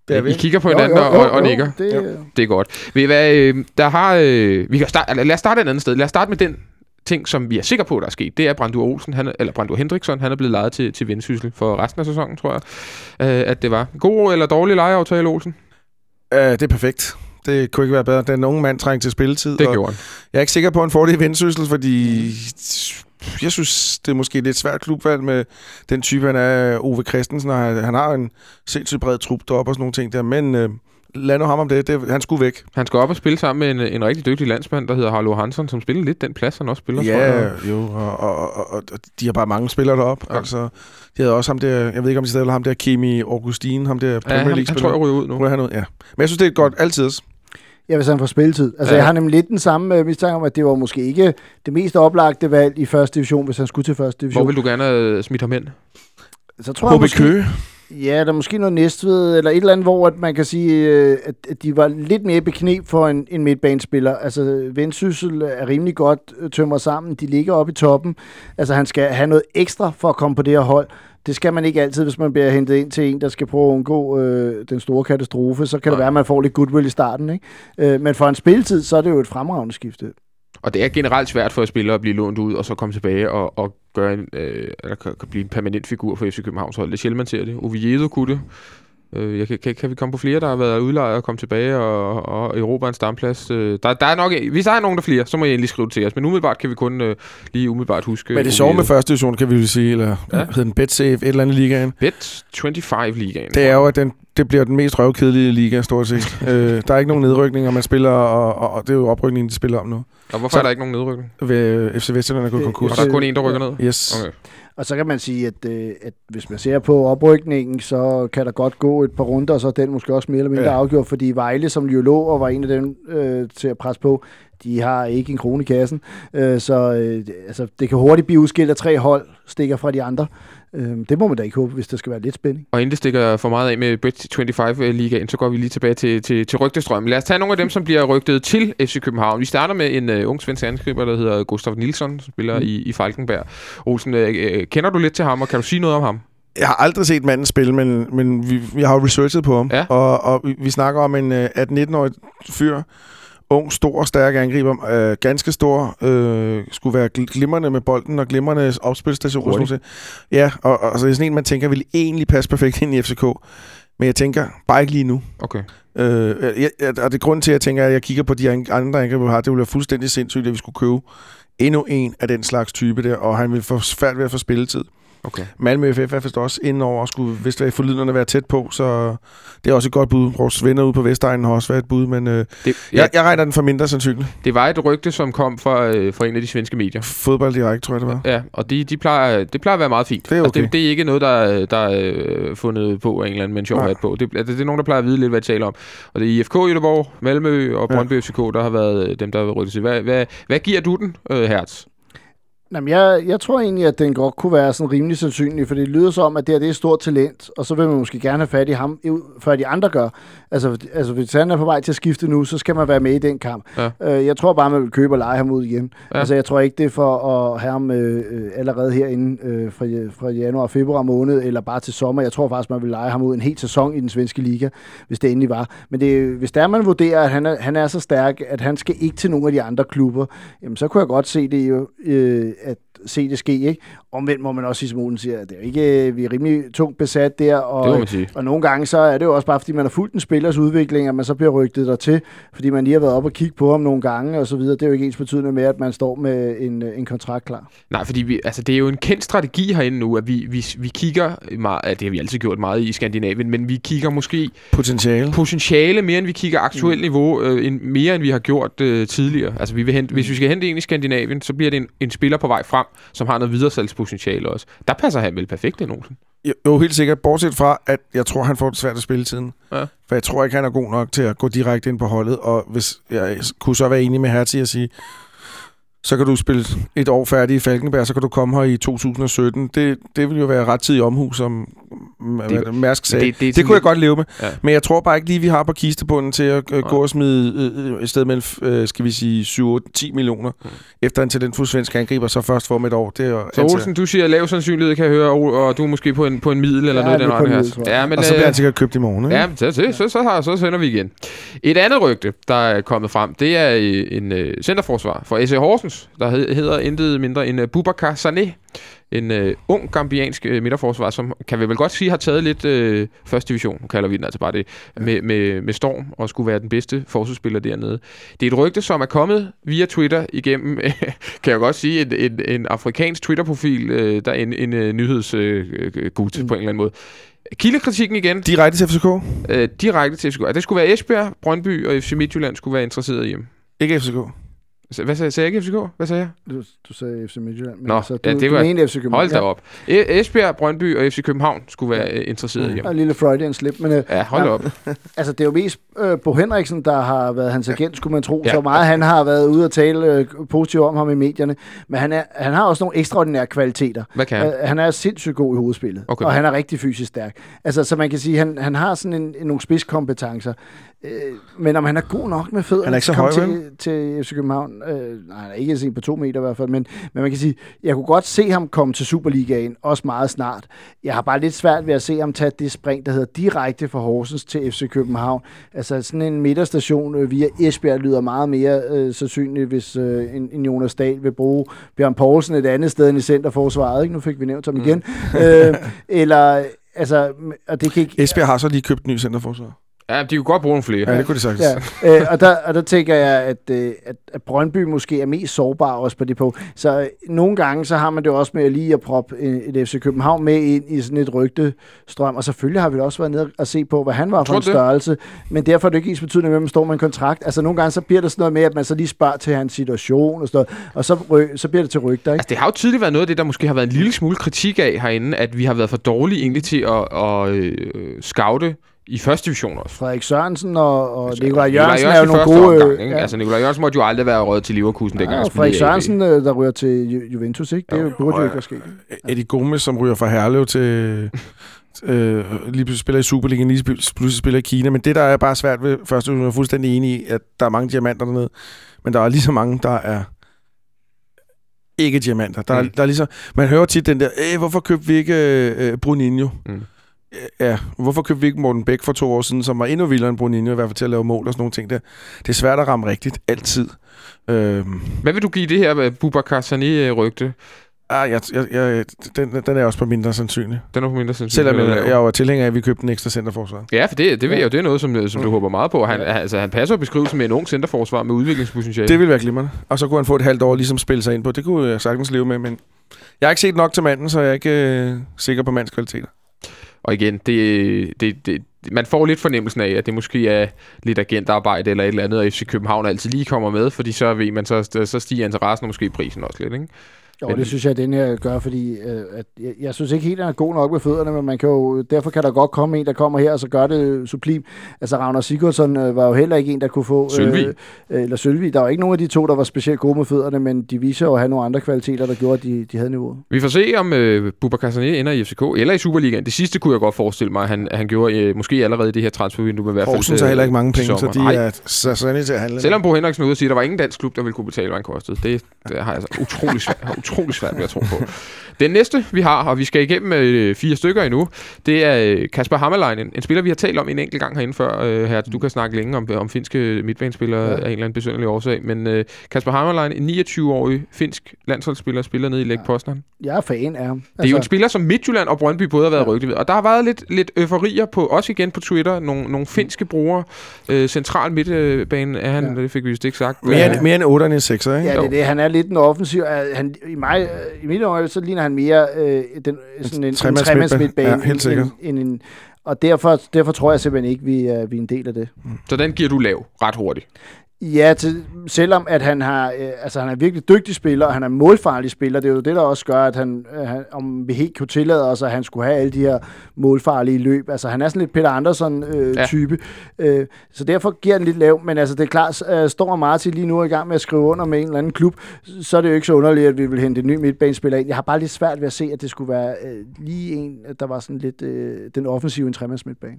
det er vi. I kigger på Jo, hinanden jo, og, jo, og, og jo, nikker. Det, Jo. Det er godt. Ved I hvad, øh, der har... Øh, vi kan starte, lad os starte et andet sted. Lad os starte med den ting, som vi er sikre på, der er sket. Det er Brandur Olsen, han, er- eller Brandur Hendriksson, han er blevet lejet til, til Vendsyssel for resten af sæsonen, tror jeg, øh, at det var. God eller dårlig lejeaftale, Olsen? Uh, det er perfekt. Det kunne ikke være bedre. Den unge mand trængte til spilletid. Det gjorde han. Jeg er ikke sikker på, at han får det i vendsyssel, fordi jeg synes, det er måske lidt svært klubvalg med den type, han er, Ove Christensen, og han har en sindssygt bred trup deroppe og sådan nogle ting der, men øh, lad nu ham om det. det. Han skulle væk. Han skal op og spille sammen med en, en rigtig dygtig landsmand, der hedder Harlo Hansen, som spiller lidt den plads, han også spiller, tror Ja, jeg. jo, og, og, og, og, de har bare mange spillere deroppe. Ja. Ja. Altså, de havde også ham der, jeg ved ikke, om de stadig ham der, Kimi Augustin, ham der Ja, Premier han, League han tror, jeg ryger ud nu. Nu er han ud, ja. Men jeg synes, det er godt altid. Ja, hvis han får spilletid. Altså, Ja. jeg har nemlig lidt den samme uh, mistanke om, at det var måske ikke det mest oplagte valg i første division, hvis han skulle til første division. Hvor vil du gerne have smidt ham hen? Så tror jeg HB måske, Køge. Ja, der er måske noget Næstved, eller et eller andet, hvor at man kan sige, øh, at at de var lidt mere beknep for en, en midtbanespiller. Altså, Vendsyssel er rimelig godt øh, tømmer sammen. De ligger oppe i toppen. Altså, han skal have noget ekstra for at komme på det her hold. Det skal man ikke altid, hvis man bliver hentet ind til en, der skal prøve at undgå øh, den store katastrofe. Så kan det Nej. være, at man får lidt goodwill i starten. Ikke? Øh, men for en spilletid, så er det jo et fremragende skifte. Og det er generelt svært for spillere at blive lånt ud, og så komme tilbage og, og gøre en, øh, eller kan, kan blive en permanent figur for FC Københavns hold. Det er sjældent, man ser det. Oviedo kunne det. Øh, jeg kan, kan, kan, vi komme på flere, der har været udlejet og komme tilbage og, og Europa en stamplads? Øh, der, der er nok, hvis der er nogen der er flere, så må I endelig skrive det til os. Men umiddelbart kan vi kun øh, lige umiddelbart huske... Men det er sjovt med første division, kan vi jo sige, eller Ja. hedder den BetSafe, et eller andet ligaen. Bet 25 ligaen. Det er jo, at den, det bliver den mest røvkedelige liga, stort set. øh, der er ikke nogen nedrykning, og man spiller, og, og, og det er jo oprykningen, de spiller om nu. Og hvorfor så- er der ikke nogen nedrykning? Ved FC Vestjylland er gået Øh, konkurs. Og der er kun en, der rykker ned? Yes. Okay. Og så kan man sige, at, øh, at hvis man ser på oprykningen, så kan der godt gå et par runder, og så er den måske også mere eller mindre Ja. afgjort, fordi Vejle, som jo lå og var en af dem øh, til at presse på, de har ikke en krone i kassen. Øh, så øh, altså, det kan hurtigt blive udskilt af tre hold, stikker fra de andre. Øh, det må man da ikke håbe, hvis der skal være lidt spænding. Og inden det stikker for meget af med Bet 25 ligaen, så går vi lige tilbage til, til, til rygtestrømmen. Lad os tage nogle af dem, som bliver rygtet til FC København. Vi starter med en uh, ung svensk angriber, der hedder Gustav Nilsson, som spiller mm. i, i Falkenberg. Olsen, uh, uh, kender du lidt til ham, og kan du sige noget om ham? Jeg har aldrig set manden spille, men, men vi, vi har jo researchet på ham. Ja. Og, og vi, vi snakker om en øh, 18-19-årig fyr, ung, stor, stærk angriber, øh, ganske stor, øh, skulle være gl- glimrende med bolden og glimrende opspilstation. og sådan. Ja, og, og så er sådan en, man tænker, vil egentlig passe perfekt ind i FCK. Men jeg tænker, bare ikke lige nu. Okay. Øh, jeg, jeg, og det er grund til, at jeg tænker, at jeg kigger på de an- andre angriber, vi har. Det ville være fuldstændig sindssygt, at vi skulle købe endnu en af den slags type der, og han vil få svært ved at få spilletid. Okay. Malmø FF er vist også inde over og skulle vist være forlydende være tæt på, så det er også et godt bud. Vores venner ude på Vestegnen har også været et bud, men øh, Det, ja, jeg, jeg regner den for mindre sandsynligt. det var et rygte, som kom fra, øh, fra en af de svenske medier. Fodbold direkte, tror jeg det var. Ja, og de, de plejer, det plejer at være meget fint. Det er altså, okay. det, det er ikke noget, der, er- der er øh, fundet på af en eller anden med en hat på. Det, altså, det er nogen, der plejer at vide lidt, hvad de taler om. Og det er IFK Göteborg, Malmø og Ja. Brøndby FCK, der har været øh, dem, der har været rykket til. Hvad, hvad, hvad giver du den, øh, Hertz? Jamen, jeg, jeg tror egentlig, at den godt kunne være sådan rimelig sandsynlig, for det lyder som, at det her det er stort talent, og så vil man måske gerne have fat i ham, før de andre gør. Altså, altså hvis han er på vej til at skifte nu, så skal man være med i den kamp. Ja. Øh, jeg tror bare, man vil købe og lege ham ud igen. Ja. Altså, jeg tror ikke, det er for at have ham øh, øh, allerede herinde øh, fra, fra januar og februar måned, eller bare til sommer. Jeg tror faktisk, man vil lege ham ud en hel sæson i den svenske liga, hvis det endelig var. Men det, hvis der man vurderer, at han er, han er så stærk, at han skal ikke til nogle af de andre klubber, jamen, så kunne jeg godt se det jo, øh, at se det ske, ikke? Omvendt må man også sige, som Olen siger, at det er jo ikke, øh, vi er rimelig tungt besat der, og, og nogle gange så er det jo også bare, fordi man har fulgt en spillers udvikling, at man så bliver rygtet der til, fordi man lige har været op og kigge på ham nogle gange og så videre. Det er jo ikke ens betydende med, at man står med en, øh, en kontrakt klar. Nej, fordi vi, altså, det er jo en kendt strategi herinde nu, at vi, vi, vi kigger meget, det har vi altid gjort meget i Skandinavien, men vi kigger måske Potentiale. potentiale mere, end vi kigger aktuelt niveau, øh, end, mere end vi har gjort øh, tidligere. Altså, vi vil hente, hvis vi skal hente en i Skandinavien, så bliver det en, en spiller på vej frem, som har noget videresalgspotentiale også. Der passer han vel perfekt ind, Olsen. Jo, jo, helt sikkert. Bortset fra, at jeg tror, han får det svært at spille tiden. Ja. For jeg tror ikke, han er god nok til at gå direkte ind på holdet. Og hvis jeg kunne så være enig med Hertz i at sige, så kan du spille et år færdig i Falkenberg, så kan du komme her i 2017. Det, det vil jo være ret tid i omhu, som Det- det, Mærsk sagde. det- Det, det det, kunne jeg godt leve med. Ja. Men jeg tror bare ikke lige, vi har på kistebunden til at øh, gå og smide øh, et sted mellem, øh, skal vi sige, 7-10 millioner Mm. efter en talentfuld svensk angriber, så først får om et år. Det er Så. Olsen, du siger lav sandsynlighed, kan jeg høre, og og du er måske på en, på en middel eller Ja, noget i den er retning. jeg. Ja, men, og så bliver øh, han sikkert købt i morgen, ikke? Ja, så, så, så, så, har, så sender vi igen. Et andet rygte, der er kommet frem, det er øh, en øh, centerforsvar fra SC Horsens, der hed, hedder intet mindre end øh, Boubacar Sané. En øh, ung gambiansk øh, midterforsvar, som kan vi vel godt sige har taget lidt øh, første division, nu kalder vi den altså bare det, med, med, med storm og skulle være den bedste forsvarsspiller dernede. Det er et rygte, som er kommet via Twitter igennem, kan jeg godt sige, en, en, en afrikansk Twitter-profil, øh, der er en, en øh, nyhedsgut øh, øh, gut Mm. på en eller anden måde. Kildekritikken igen. Direkte til FCK? Øh, direkte til FCK. At det skulle være Esbjerg, Brøndby og FC Midtjylland skulle være interesseret i ham. Ikke FCK. Hvad sagde, sagde jeg ikke FCK? Hvad sagde jeg? Du, du sagde FC Midtjylland, men Nå, altså, du, ja, det du var- mente FC København. Hold da op. E- Esbjerg, Brøndby og FC København skulle være øh, interesseret i Ja, ham. en lille Freudian slip, men øh, Ja, hold Ja. op. altså, det er jo mest øh, Bo Henriksen, der har været hans agent, skulle man tro. Ja. Ja. Så meget han har været ude og tale øh, positivt om ham i medierne. Men han, er, han har også nogle ekstraordinære kvaliteter. Hvad kan Ja. han? Øh, han er sindssygt god i hovedspillet, Okay. og han er rigtig fysisk stærk. Altså, så man kan sige, han, han har sådan en, en, nogle spidskompetencer. Øh, men om han er god nok med fødderne Han er ikke så til høj, til, til FC København, øh, nej, han er ikke sådan på to meter i hvert fald, men, men man kan sige, jeg kunne godt se ham komme til Superligaen, også meget snart. Jeg har bare lidt svært ved at se ham tage det spring, der hedder direkte fra Horsens til FC København. Altså sådan en midterstation øh, via Esbjerg lyder meget mere øh, sandsynligt, hvis øh, en, en Jonas Dahl vil bruge Bjørn Poulsen et andet sted end i centerforsvaret. Ikke? Nu fik vi nævnt ham igen. øh, eller, altså, og det kan ikke... Esbjerg har så lige købt en ny centerforsvar. Ja, de kunne godt bruge nogle flere. Ja, det kunne de sagt. Ja, øh, og, der, og der tænker jeg, at, øh, at, at Brøndby måske er mest sårbar også på det på. Så øh, nogle gange, så har man det også med lige at proppe øh, et FC København med ind i sådan et rygtestrøm. Og selvfølgelig har vi også været nede og se på, hvad han var for en det? størrelse. Men derfor er det ikke ens at man står med en kontrakt. Altså nogle gange, så bliver der sådan noget med, at man så lige spørger til hans situation og sådan noget. Og så, ry- så bliver det til rygter, ikke? Altså, det har jo tidligere været noget af det, der måske har været en lille smule kritik af herinde, at vi har været for dårlige egentlig til at, at øh, scoute i første division også. Frederik Sørensen og, og Altså, Nikolaj Jørgensen er jo nogle gode... Omgang, ikke? Altså, Nikolaj Jørgensen måtte jo aldrig være røget til Leverkusen, dengang ja, og Frederik. Sørensen, øh, der ryger til Ju- Juventus, ikke? Det Jo, jo, burde jo ikke være sket. Eddie Gomes, som ryger fra Herlev til... Øh, lige pludselig spiller i Superligaen, lige pludselig spiller i Kina. Men det, der er bare svært ved første division, jeg er fuldstændig enig i, at der er mange diamanter dernede. Men der er lige så mange, der er ikke diamanter. Der, Mm. der er ligesom, man hører tit den der, hvorfor købte vi ikke øh, Bruninho? Mm. Ja, hvorfor købte vi ikke Morten Bæk for to år siden, som var endnu vildere end Bruninho, i hvert fald til at lave mål og sådan nogle ting der. Det er svært at ramme rigtigt, altid. Øhm, Hvad vil du give det her med Boubacar Sané-rygte? Ah, jeg, jeg, jeg, den, den er også på mindre sandsynlig. Den er på mindre sandsynlig. Selvom jeg, jeg var tilhænger af, at vi købte en ekstra centerforsvar. Ja, for det, det ved Ja. jeg jo, det er noget, som, som du håber meget på. Han, altså, han passer beskrivelsen med en ung centerforsvar med udviklingspotentiale. Det ville være glimrende. Og så kunne han få et halvt år ligesom spille sig ind på. Det kunne jeg sagtens leve med, men jeg har ikke set nok til manden, så jeg er ikke øh, sikker på mands kvaliteter. Og igen, det, det, det, man får lidt fornemmelsen af, at det måske er lidt agentarbejde eller et eller andet, og FC København altid lige kommer med, fordi så ved man, så, så stiger interessen og måske prisen også lidt, ikke? Jo, Men- det synes jeg, at den her gør, fordi øh, at jeg, jeg synes ikke helt, at han er god nok med fødderne, men man kan jo, derfor kan der godt komme en, der kommer her, og så gør det sublim. Altså, Ragnar Sigurdsson øh, var jo heller ikke en, der kunne få... Sølvig. Øh, eller Sølvi. Der var ikke nogen af de to, der var specielt gode med fødderne, men de viser jo at have nogle andre kvaliteter, der gjorde, at de, de havde niveauet. Vi får se, om øh, Bubakar Sané ender i FCK eller i Superligaen. Det sidste kunne jeg godt forestille mig, at han, han gjorde øh, måske allerede i det her transfervindue, men i hvert fald Horsens har heller ikke mange til penge, så sommer. de Nej. er så til at handle. Selvom Bo Henriksen er ude og sige, at der var ingen dansk klub, der ville kunne betale, hvad han kostede. Det, det har jeg altså utrolig svært, utrolig svært ved at tro på. Den næste, vi har, og vi skal igennem øh, fire stykker endnu, det er øh, Kasper Hammerlein, en, en spiller, vi har talt om en enkelt gang herinde før. Øh, her, du kan snakke længe om, om finske midtbanespillere ja. Af en eller anden besynderlig årsag. Men øh, Kasper Hammerlein, en 29-årig finsk landsholdsspiller, spiller nede i Lech Poznan. Jeg er fan af ham. Det er jo en spiller, som Midtjylland og Brøndby både har været ja. Rygtet ved. Og der har været lidt, lidt euforier på, også igen på Twitter, nogle, nogle finske brugere. Øh, central midtbane er han, ja. Det fik vi vist ikke sagt. Mere, Ja. end, mere end 8 end 6, ikke? Ja, det er det. Han er lidt en offensiv. Han, i, mig, I mit øje, så ligner han mere øh, den, sådan en, en tremands tremands midtbane. midtbane. Ja, helt sikkert. En, en, en, og derfor, derfor tror jeg simpelthen ikke, vi er, vi er en del af det. Så den giver du lav ret hurtigt. Ja, til, selvom at han har, øh, altså han er virkelig dygtig spiller, og han er målfarlig spiller, det er jo det, der også gør, at han, øh, han om vi helt kunne tillade os, at han skulle have alle de her målfarlige løb. Altså han er sådan lidt Peter Andersen-type, Ja. øh, type. øh, så derfor giver den lidt lav, men altså det er klart, øh, står Martin lige nu i gang med at skrive under med en eller anden klub, så er det jo ikke så underligt, at vi vil hente en ny midtbanespiller ind. Jeg har bare lidt svært ved at se, at det skulle være øh, lige en, der var sådan lidt øh, den offensive en tremands midtbane.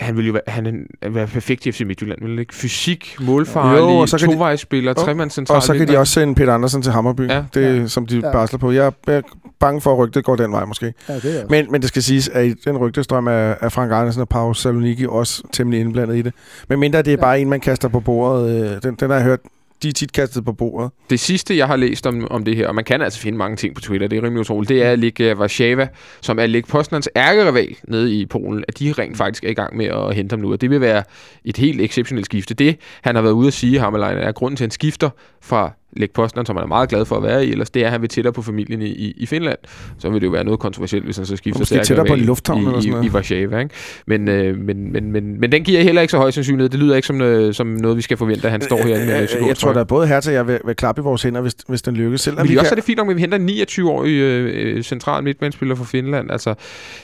Han vil jo være, han er en- være perfekt i FC Midtjylland, vil han ikke? Fysik, målfarlig, Jo, og så kan de- tovejsspiller, Jo, tremands central Og så kan de også sende Peter Andersen til Hammerby. Ja. Ja. Det er, som de Ja. ja. barsler på. Jeg er- bange for, at rygtet går den vej måske. Ja, det er. Men, men det skal siges, at i den rygtestrøm er, er Frank Andersen og Pau Saloniki også temmelig indblandet i det. Men mindre det er Ja. bare en, man kaster på bordet. øh, Den, den har jeg hørt, de er tit kastet på bordet. Det sidste, jeg har læst om, om det her, og man kan altså finde mange ting på Twitter, det er rimelig utroligt, det er Lig øh, Warszawa, som er Lig Postnans ærkerival nede i Polen, at de rent faktisk er i gang med at hente ham nu, og det vil være et helt exceptionelt skifte. Det, han har været ude at sige, Hammerlein, er grunden til, at han skifter fra Lig Poznan, som han er meget glad for at være i, ellers det er, at han vil tættere på familien i, i, i Finland. Så vil det jo være noget kontroversielt, hvis han så skifter til tættere på ærkerival lufthavn i, eller sådan i, noget. i Warszawa. Ikke? Men, øh, men, men, men, men den giver heller ikke så høj sandsynlighed. Det lyder ikke som, øh, som noget, vi skal forvente, at han står her med en Øh, FCK Jeg tror, der er både her til, jeg vil, vil klappe i vores hænder, hvis, hvis den lykkes. Selvom vi det også er kan, det fint nok, at vi henter en 29-årig øh, øh, central midtbanespiller fra Finland. Altså,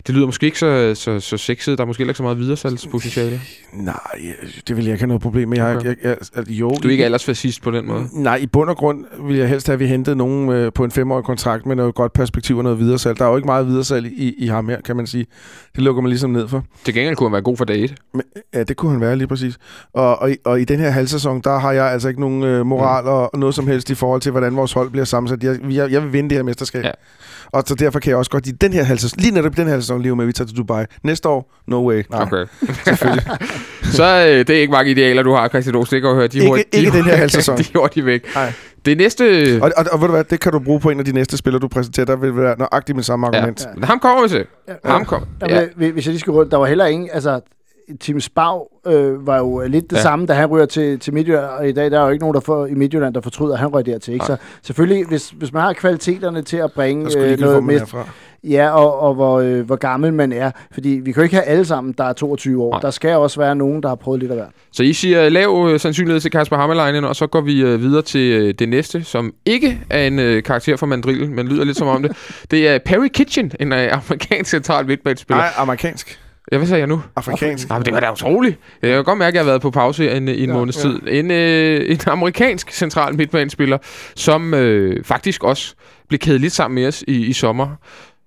det lyder måske ikke så, så, så sexet. Der er måske heller ikke så meget videresalgspotentiale. Nej, det vil jeg ikke have noget problem med. Jeg, Okay. jeg, jeg, jeg, jo, Du er ikke i- aldersfascist på den måde. Nej, i bund og grund vil jeg helst have, at vi hentede nogen øh, på en femårig kontrakt med noget godt perspektiv og noget videresalg. Der er jo ikke meget videresalg i, i ham her, kan man sige. Det lukker man ligesom ned for. Til gengæld kunne han være god for dag 1. Men, ja, det kunne han være lige præcis. Og, og, i- og i den her halvsæson, der har jeg altså ikke nogen øh, moral Mm. og, og noget som helst i forhold til, hvordan vores hold bliver sammensat. Jeg, jeg, jeg vil vinde det her mesterskab. Ja. Og så derfor kan jeg også godt i den her halvsæson, lige netop i den her sæson, leve med, at vi tager til Dubai. Næste år, no way. Nej. Okay. så øh, det er ikke mange idealer, du har, Christian Olsen. Det kan jeg høre. De Ikke- hurtigt- de ikke er den her halvsæson. De er hurtigt væk. Nej. Det næste... Og, og, og, ved du hvad, det kan du bruge på en af de næste spillere, du præsenterer. Der vil være nøjagtigt med samme argument. Ja. Men ham kommer vi til. Ham kommer. Ja. Ja. Hvis jeg lige skal rundt, der var heller ingen, altså Tim Spau øh, var jo lidt det Ja. ja. samme, da han ryger til, til Midtjylland, og i dag der er jo ikke nogen der får, i Midtjylland, der fortryder, at han røg dertil. Ikke? Så selvfølgelig, hvis, hvis man har kvaliteterne til at bringe øh, noget med, herfra. Ja, og, og hvor, øh, hvor gammel man er, fordi vi kan jo ikke have alle sammen, der er 22 år. Nej. Der skal også være nogen, der har prøvet lidt af hvert. Så I siger lav øh, sandsynlighed til Kasper Hammerleinen, og så går vi øh, videre til øh, det næste, som ikke er en øh, karakter fra Mandrill, men lyder lidt som om det. Det er Perry Kitchen, en øh, amerikansk central midtbanespiller. Nej, amerikansk. Ja, hvad sagde jeg nu? Afrikansk. Nej, men det var da utroligt. Jeg kan godt mærke, at jeg har været på pause i en, i en ja, Ja, måneds ja. tid. En, øh, en amerikansk central midtbanespiller, som øh, faktisk også blev kædet lidt sammen med os i, i sommer.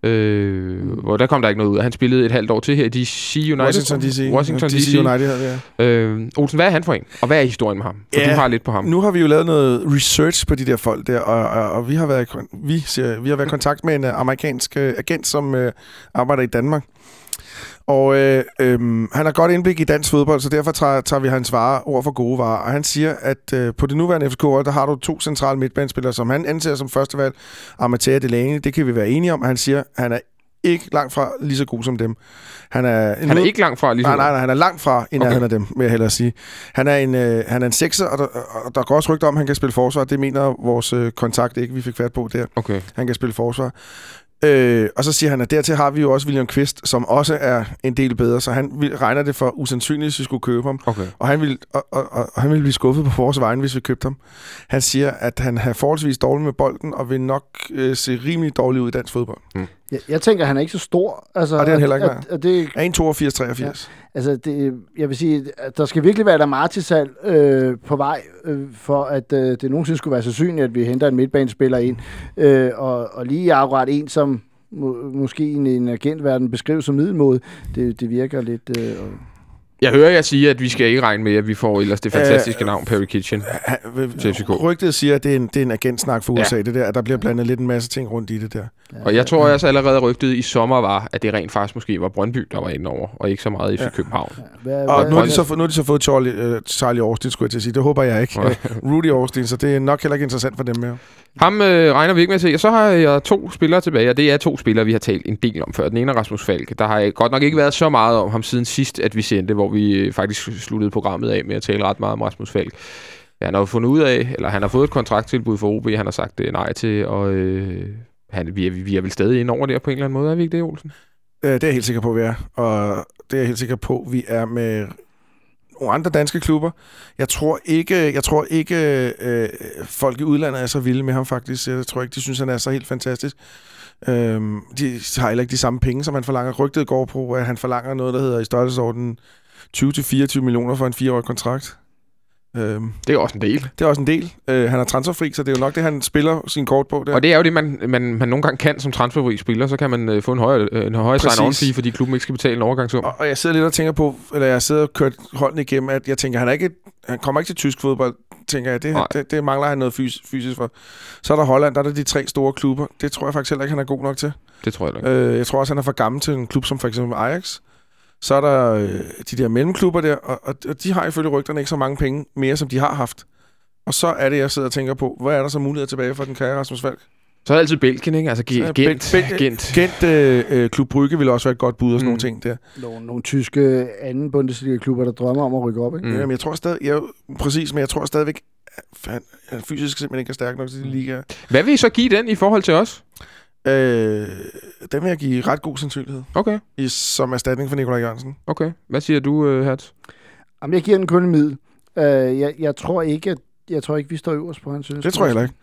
Øh, hvor der kom der ikke noget ud. Han spillede et halvt år til her i DC United. Washington D.C. Washington DC. DC. United vi, ja. Øh, Olsen, hvad er han for en? Og hvad er historien med ham? For Ja, du har lidt på ham. Nu har vi jo lavet noget research på de der folk der, og, og, og vi, har været, vi, siger, vi har været i kontakt med en uh, amerikansk uh, agent, som uh, arbejder i Danmark. Og øh, øh, han har godt indblik i dansk fodbold, så derfor tager, tager vi hans varer, ord for gode varer. Og han siger, at øh, på det nuværende FCK, der har du to centrale midtbanespillere, som han anser som førstevalg. Amatea Delaney, det kan vi være enige om. Han siger, at han er ikke langt fra lige så god som dem. Han er, en Han er ikke langt fra lige Nej, nej, nej, han er langt fra i nærheden okay. af dem, vil jeg hellere sige. Han er en, øh, han er en sekser, og der, og der går også rygter om, at han kan spille forsvar. Det mener vores øh, kontakt ikke, vi fik fat på der. Okay. Han kan spille forsvar. Øh, og så siger han, at dertil har vi jo også William Kvist, som også er en del bedre, så han vil- regner det for usandsynligt, hvis vi skulle købe ham. Okay. Og han, ville, og, og, og, og han ville blive skuffet på vores vegne, hvis vi købte ham. Han siger, at han har forholdsvis dårligt med bolden, og vil nok øh, se rimelig dårlig ud i dansk fodbold. Jeg, jeg tænker, han er ikke så stor. Altså, Og det er han heller ikke, at, at det, Er 1,82-83. Altså, det, jeg vil sige, at der skal virkelig være der Martinsal øh, på vej, øh, for at øh, det nogensinde skulle være så synligt, at vi henter en midtbanespiller ind. Øh, og, og lige akkurat en, som må, måske i en, en agentverden beskrives som middelmåde, det, det virker lidt... Øh, Jeg hører jer sige, at vi skal ikke regne med, at vi får ellers det fantastiske Øh, navn Perry Kitchen. Han, Til FCK. rygtet siger, at det er en, det er en agentsnak for Ja. USA, det der. At der bliver blandet lidt en masse ting rundt i det der. Og jeg tror også allerede rygtet i sommer var, at det rent faktisk måske var Brøndby, der var inde over, og ikke så meget FC Ja. København. hvad, Og hvad, nu har, de så, fået- nu har de så fået Charlie, uh, Charlie Austin, skulle jeg til at sige. Det håber jeg ikke. Rudy Austin, så det er nok heller ikke interessant for dem mere. Ham øh, regner vi ikke med at se. Og så har jeg to spillere tilbage, og det er to spillere, vi har talt en del om før. Den ene er Rasmus Falk. Der har godt nok ikke været så meget om ham siden sidst, at vi sendte, hvor vi faktisk sluttede programmet af med at tale ret meget om Rasmus Falk. Ja, han har jo fundet ud af, eller han har fået et kontrakttilbud for OB, han har sagt øh, nej til, og øh, han, vi, er, vi er vel stadig ind over der på en eller anden måde, er vi ikke det, Olsen? Øh, det er jeg helt sikker på, vi er. Og det er jeg helt sikker på, vi er med nogle andre danske klubber. Jeg tror ikke, jeg tror ikke øh, folk i udlandet er så vilde med ham faktisk. Jeg tror ikke, de synes, han er så helt fantastisk. Øhm, de har heller ikke de samme penge, som han forlanger. Rygtet går på, at han forlanger noget, der hedder i størrelsesordenen 20-24 millioner for en fireårig kontrakt. Øhm, Det er også en del. det er også en del. Øh, han er transferfri, så det er jo nok det, han spiller sin kort på. Der. Og det er jo det, man, man, man nogle gange kan som transferfri spiller. Så kan man øh, få en højere, øh, en højere Præcis. sign-on fee, fordi klubben ikke skal betale en overgangssum. Og, og jeg sidder lidt og tænker på, eller jeg sidder og kørt holdene igennem, at jeg tænker, han, er ikke, han kommer ikke til tysk fodbold, tænker jeg. Det, Nej. det, det mangler han noget fys, fysisk for. Så er der Holland, der er der de tre store klubber. Det tror jeg faktisk heller ikke, han er god nok til. Det tror jeg ikke. Øh, jeg tror også, han er for gammel til en klub som for eksempel Ajax. Så er der øh, de der mellemklubber der, og, og, og de har ifølge rygterne ikke så mange penge mere, som de har haft. Og så er det, jeg sidder og tænker på, hvad er der så muligheder tilbage for den kære Rasmus Falk? Så er det altid Belgien, ikke? Altså Gent. Bel- Gent. Gent øh, øh, Klub Brygge vil også være et godt bud og sådan Mm. nogle ting der. nogle, nogle tyske anden Bundesliga-klubber, der drømmer om at rykke op, ikke? Mm. Mm. Jamen, jeg tror stadig, jeg, præcis, men jeg tror stadigvæk, han fysisk simpelthen ikke er stærk nok til de liga. Hvad vil I så give den i forhold til os? Øh, den vil jeg give ret god sandsynlighed, Okay, i, som erstatning for Nikolaj Jørgensen. okay. Hvad siger du, uh, Hertz? Jamen, jeg giver den kun en middel. Øh, jeg, jeg, tror ikke, at, jeg tror ikke, vi står øverst på hans synes. Det tror jeg heller ikke.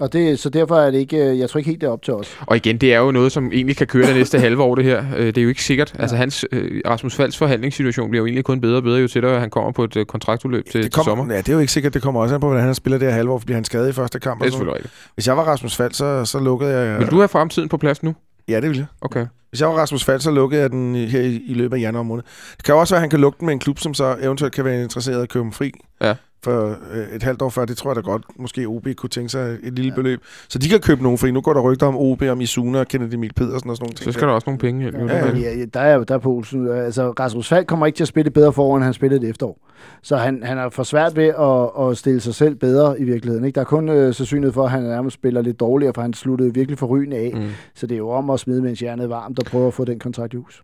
Og det, så derfor er det ikke, øh, jeg tror ikke helt, det er op til os. Og igen, det er jo noget, som egentlig kan køre det næste halve år, det her. Øh, Det er jo ikke sikkert. Altså, hans, øh, Rasmus Falds forhandlingssituation bliver jo egentlig kun bedre og bedre, jo tættere han kommer på et kontraktudløb til, Det til sommer. ja, det er jo ikke sikkert, det kommer også an på, hvordan han spiller det her halvår, for bliver han skadet i første kamp. Det er selvfølgelig rigtigt. Hvis jeg var Rasmus Fald, så, så lukkede jeg... Vil du have fremtiden på plads nu? Ja, det vil jeg. Okay. Hvis jeg var Rasmus Fald, så lukkede jeg den her i, i løbet af januar måned. Det kan også være, at han kan lukke den med en klub, som så eventuelt kan være interesseret i at købe fri. Ja. For øh, et halvt år før, det tror jeg da godt, måske OB kunne tænke sig et lille ja. beløb. Så de kan købe nogen fri. Nu går der rygter om OB, om Isuna og Kennedy Emil Pedersen og sådan nogle ting. Så skal der også nogle penge. Ja, ja. ja, ja, der er jo der er Poulsen. Altså, Rasmus Falk kommer ikke til at spille bedre forår, end han spillede det efterår. Så han, han er for svært ved at, at stille sig selv bedre i virkeligheden. Ikke? Der er kun øh, sandsynlighed for, at han nærmest spiller lidt dårligere, for han sluttede virkelig for rygende af. Mm. Så det er jo om at smide, mens jernet er varmt, og prøve at få den kontrakt i hus.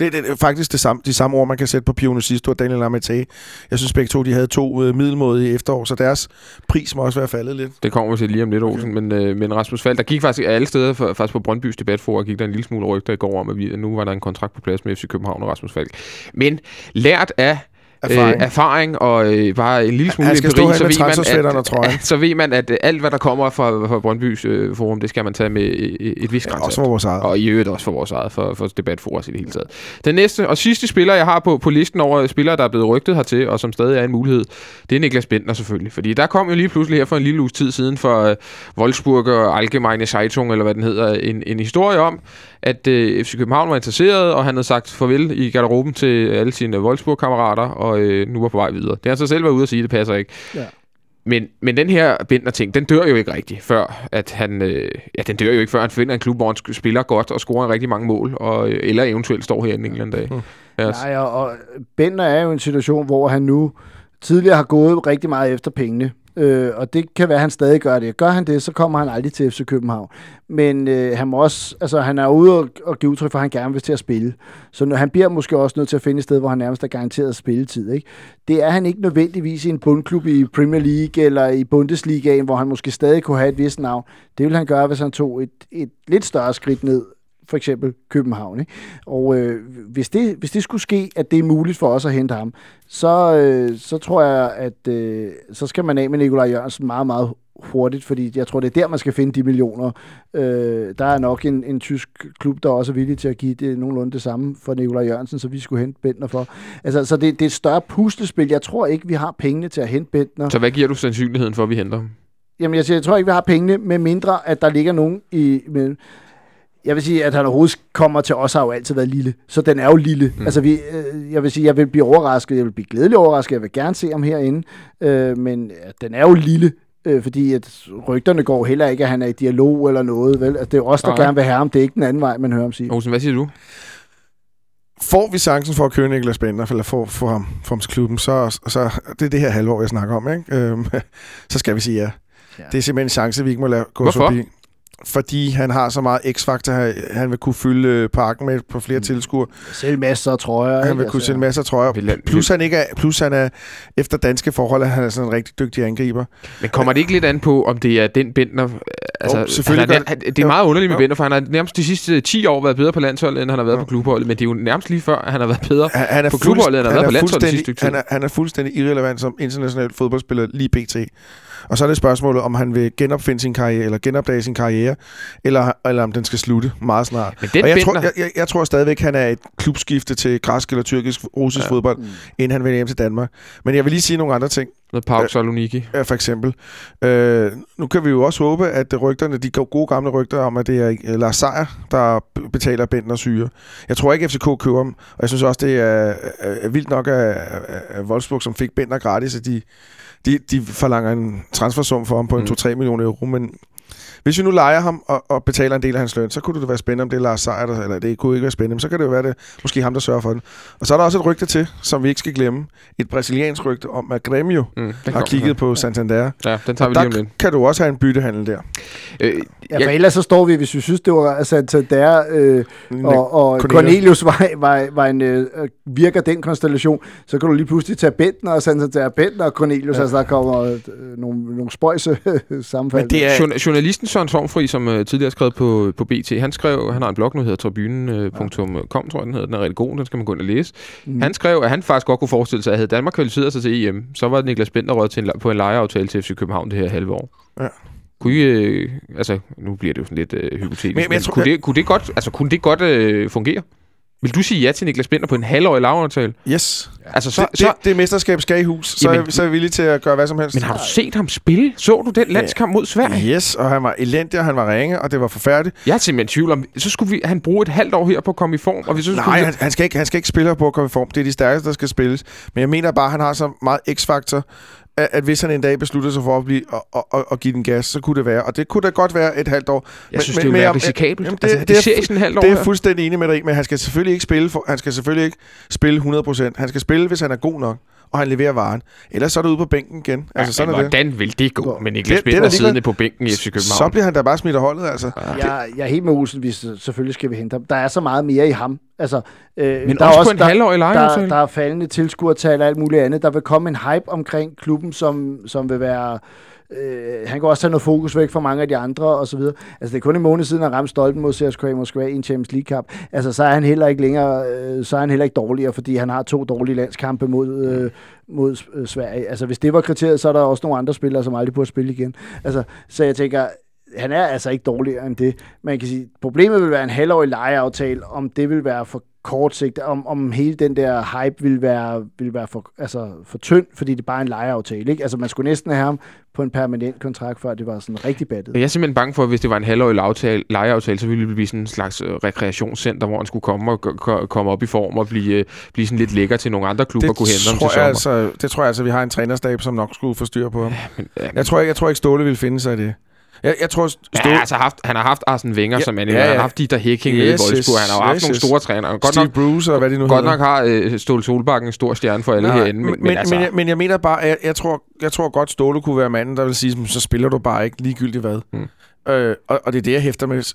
Det, det, det er faktisk det samme, de samme ord, man kan sætte på Pio Sisto og Daniel Lamete. Jeg synes begge to, de havde to øh, middelmådige efterår, så deres pris må også være faldet lidt. Det kommer vi til lige om lidt, Olsen. Men, øh, men Rasmus Falk, der gik faktisk alle steder, for, faktisk på Brøndbys debatfor, gik der en lille smule rygter i går om, at, vi, at nu var der en kontrakt på plads med FC København og Rasmus Falk. Men lært af Erfaring. Øh, erfaring og øh, bare en lille smule Han skal empiri, med ved man, at, trøjen. så ved man, at øh, alt, hvad der kommer fra, fra Brøndbys øh, forum, det skal man tage med øh, et vist Ja, grænsalt. også for vores eget. Og i øvrigt også for vores eget, for, for debatforum i det hele taget. Den næste og sidste spiller, jeg har på, på listen over spillere, der er blevet rygtet hertil, og som stadig er en mulighed, det er Niklas Bentner selvfølgelig. Fordi der kom jo lige pludselig her for en lille uges tid siden for uh, Wolfsburg og Allgemeine Zeitung, eller hvad den hedder, en, en historie om, at uh, FC København var interesseret, og han havde sagt farvel i garderoben til alle sine Wolfsburg-kammerater, og uh, nu var på vej videre. Det har han så selv været ude at sige, det passer ikke. Ja. men, men den her Bentner ting, den dør jo ikke rigtigt, før at han, øh, ja, den dør jo ikke, før han finder en klub, hvor han spiller godt og scorer rigtig mange mål, og, øh, eller eventuelt står her en eller anden dag. Mm. Yes. Nej, og, og Bentner er jo en situation, hvor han nu tidligere har gået rigtig meget efter pengene. Øh, og det kan være, at han stadig gør det. Gør han det, så kommer han aldrig til FC København. Men øh, han må også, altså han er ude og, og give udtryk for, at han gerne vil til at spille. Så nu, han bliver måske også nødt til at finde et sted, hvor han nærmest er garanteret spilletid. Ikke? Det er han ikke nødvendigvis i en bundklub i Premier League eller i Bundesligaen, hvor han måske stadig kunne have et vist navn. Det vil han gøre, hvis han tog et, et lidt større skridt ned for eksempel København. Ikke? Og øh, hvis, det, hvis det skulle ske, at det er muligt for os at hente ham, så, øh, så tror jeg, at øh, så skal man af med Nikolaj Jørgensen meget, meget hurtigt, fordi jeg tror, det er der, man skal finde de millioner. Øh, der er nok en, en tysk klub, der også er villig til at give det nogenlunde det samme for Nikolaj Jørgensen, så vi skulle hente Bentner for. Altså, så det, det er et større puslespil. Jeg tror ikke, vi har pengene til at hente Bentner. Så hvad giver du sandsynligheden for, at vi henter ham? Jamen, jeg, siger, jeg tror ikke, vi har pengene, med mindre, at der ligger nogen i... Med, jeg vil sige, at han overhovedet kommer til os, har jo altid været lille. Så den er jo lille. Mm. Altså, vi, øh, jeg vil sige, jeg vil blive overrasket. Jeg vil blive glædelig overrasket. Jeg vil gerne se ham herinde. Øh, men ja, den er jo lille. Øh, fordi at rygterne går heller ikke, at han er i dialog eller noget. Vel? Altså, det er os, der okay. gerne vil have ham. Det er ikke den anden vej, man hører om sige. Olsen, hvad siger du? Får vi chancen for at købe Niklas Bender, eller få, få ham, ham til klubben, så, så det er det her halvår, jeg snakker om, ikke? Øhm, så skal vi sige ja. ja. Det er simpelthen en chance, vi ikke må lade gå Hvorfor? forbi fordi han har så meget x-faktor, han vil kunne fylde øh, parken med på flere mm. tilskuere. Sælge masser af trøjer. Han vil kunne altså, sælge masser af trøjer. Plus han, ikke er, plus han er, efter danske forhold, at han er sådan en rigtig dygtig angriber. Men kommer det ikke lidt an på, om det er den Bentner... Altså, jo, selvfølgelig han er, det er meget underligt med Bentner, for han har nærmest de sidste 10 år været bedre på landsholdet, end han har været jo. på klubholdet. Men det er jo nærmest lige før, at han har været bedre han, han er på klubholdet, end han har været på landsholdet de sidste stykke Han er, han er fuldstændig irrelevant som international fodboldspiller lige pt. Og så er det spørgsmålet, om han vil genopfinde sin karriere, eller genopdage sin karriere, eller, eller om den skal slutte meget snart. Men den og jeg, tror, jeg, jeg, jeg tror stadigvæk, han er et klubskifte til græsk eller tyrkisk russisk ja. fodbold, mm. inden han vender hjem til Danmark. Men jeg vil lige sige nogle andre ting. Noget Pauk Saloniki. Ja, for eksempel. Øh, nu kan vi jo også håbe, at rygterne, de gode gamle rygter om, at det er Lars Seier, der betaler Bentner syre. Jeg tror ikke, FCK køber dem, og jeg synes også, det er, er vildt nok af, af Wolfsburg, som fik Bentner gratis, at de de, de forlanger en transfersum for ham på en mm. 2-3 millioner euro, men hvis vi nu leger ham og, og betaler en del af hans løn, så kunne det være spændende, om det er Lars Seier, der, eller det kunne ikke være spændende, men så kan det jo være det, måske ham, der sørger for den. Og så er der også et rygte til, som vi ikke skal glemme. Et brasiliansk rygte om, at Grêmio mm, har kigget ja. på Santander. Ja, den tager vi lige om lidt. kan du også have en byttehandel der. Øh, ja, for ellers så står vi, hvis vi synes, det var Santander øh, og, og Cornelius var, var, var en, øh, virker den konstellation, så kan du lige pludselig tage Bentner og Santander Bentner og Cornelius, ja. altså der kommer øh, nogle, nogle spøjse sammenfald. Men det er... Journalisten Søren Tormfri, som uh, tidligere skrevet på, på BT, han skrev, han har en blog nu, hedder tribunen.com, tror jeg, den hedder. Den er rigtig god, den skal man gå ind og læse. Mm. Han skrev, at han faktisk godt kunne forestille sig, at havde Danmark kvalificeret sig til EM, så var Niklas Bender rødt til en, på en lejeaftale til FC København det her halve år. Ja. Kunne I, øh, altså, nu bliver det jo sådan lidt øh, hypotetisk, men, men, men tror, kunne, det, kunne, det godt, altså, kunne det godt øh, fungere? Vil du sige ja til Niklas Bender på en halvårig lavaftale? Yes. Altså, så, det, så, det, det mesterskab skal i hus. Så, jamen, er, så er jeg villig til at gøre hvad som helst. Men har du set ham spille? Så du den landskamp mod Sverige? Yes, og han var elendig, og han var ringe, og det var forfærdeligt. Jeg er simpelthen tvivl om, så skulle vi, han bruge et halvt år her på at komme i form. Og vi så Nej, vi... han, han, skal ikke, han skal ikke spille på at komme i form. Det er de stærkeste, der skal spilles. Men jeg mener bare, at han har så meget x-faktor, at, at hvis han en dag beslutter sig for at, blive, og, og, og, og give den gas, så kunne det være. Og det kunne da godt være et halvt år. Jeg men, synes, men, det er jo risikabelt. Jamen, det, altså, det, det, ser sådan halvt år Det er fuldstændig enig med dig men han skal selvfølgelig ikke spille, for, han skal selvfølgelig ikke spille 100%. Han skal spille, hvis han er god nok og han leverer varen. Ellers så er du ude på bænken igen. Altså, ja, sådan men er hvordan det. vil det gå med Niklas Bender siddende på bænken i FC København? Så bliver han da bare smidt af holdet, altså. Ja. Jeg, jeg er helt med Olsen, hvis selvfølgelig skal vi hente ham. Der er så meget mere i ham. Altså, øh, men der også, er også på en halvårig der, der er faldende tilskuertal og alt muligt andet. Der vil komme en hype omkring klubben, som, som vil være Øh, han kan også tage noget fokus væk fra mange af de andre og så videre. Altså det er kun en måned siden, at ramte stolpen mod CSKA Moskva i en Champions League kamp. Altså så er han heller ikke længere, øh, så er han heller ikke dårligere, fordi han har to dårlige landskampe mod, øh, mod øh, Sverige. Altså hvis det var kriteriet, så er der også nogle andre spillere, som aldrig burde spille igen. Altså, så jeg tænker, han er altså ikke dårligere end det. Man kan sige, problemet vil være en halvårig lejeaftale, om det vil være for kort sigt, om, om hele den der hype vil være, vil være for, altså for tynd, fordi det er bare en lejeaftale. Ikke? Altså man skulle næsten have ham på en permanent kontrakt, før det var sådan rigtig battet. Jeg er simpelthen bange for, at hvis det var en halvårig lejeaftale, lejeaftale så ville det blive sådan en slags øh, rekreationscenter, hvor han skulle komme og komme op i form og blive, øh, blive sådan lidt lækker til nogle andre klubber og kunne hente ham til tror jeg sommer. altså, det tror jeg altså, vi har en trænerstab, som nok skulle få styr på ham. Men, ja, Jeg tror, ikke- jeg tror ikke, Ståle vil finde sig i det. Jeg, jeg tror, Ja, Ståle, altså haft, han har haft Arsene Wenger Ja, som manager, ja, han ja. har haft Dieter Hecking yes, i Wolfsburg, han har haft yes, nogle store trænere. Godt Steve nok, Bruce og hvad de nu godt hedder. nok har øh, Ståle Solbakken en stor stjerne for alle Nej, herinde, men, men, men, altså, men, jeg, men jeg mener bare, jeg, jeg, tror, jeg tror godt, Ståle kunne være manden, der vil sige, "Men så spiller du bare ikke ligegyldigt hvad. Mm. Øh, og, og det er det, jeg hæfter med.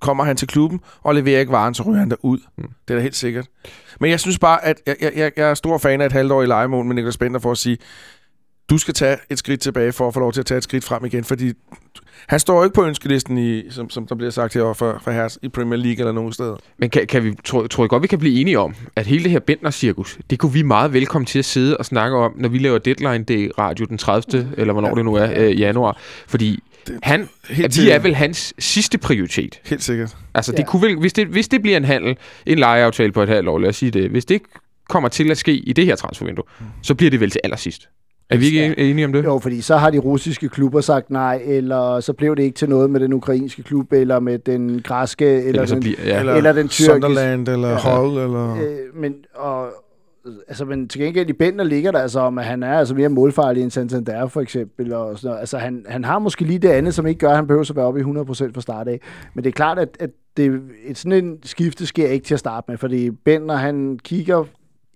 Kommer han til klubben og leverer ikke varen, så ryger han derud. Mm. Det er da helt sikkert. Men jeg synes bare, at jeg, jeg, jeg, jeg er stor fan af et halvt år i legemål med Niklas Bender for at sige, du skal tage et skridt tilbage for at få lov til at tage et skridt frem igen, fordi han står jo ikke på ønskelisten, i, som, som der bliver sagt herovre for, for Hertz, i Premier League eller nogen steder. men kan, kan vi, tror, tror jeg godt, vi kan blive enige om, at hele det her Bentner-cirkus, det kunne vi meget velkommen til at sidde og snakke om, når vi laver Deadline Day Radio den 30. eller hvornår det nu er, øh, januar. Fordi han, Helt at vi er vel hans sidste prioritet. Helt sikkert. Altså, det Ja. kunne vel, hvis, det, hvis det bliver en handel, en lejeaftale på et halvt år, lad os sige det, hvis det ikke kommer til at ske i det her transfervindue, så bliver det vel til allersidst. Er vi ikke Ja. en- enige om det? Jo, fordi så har de russiske klubber sagt nej, eller så blev det ikke til noget med den ukrainske klub, eller med den græske, eller, Eller den, bliver, ja. Eller, eller den tyrkiske. Sunderland, eller ja. Hull, eller... øh, men, og, altså, men til gengæld i Bender ligger der altså om, at han er altså mere målfarlig end Santander for eksempel. Og sådan noget. Altså, han, han har måske lige det andet, som ikke gør, at han behøver at være oppe i 100% fra start af. Men det er klart, at, at det, et sådan en skifte sker ikke til at starte med, fordi Bender, han kigger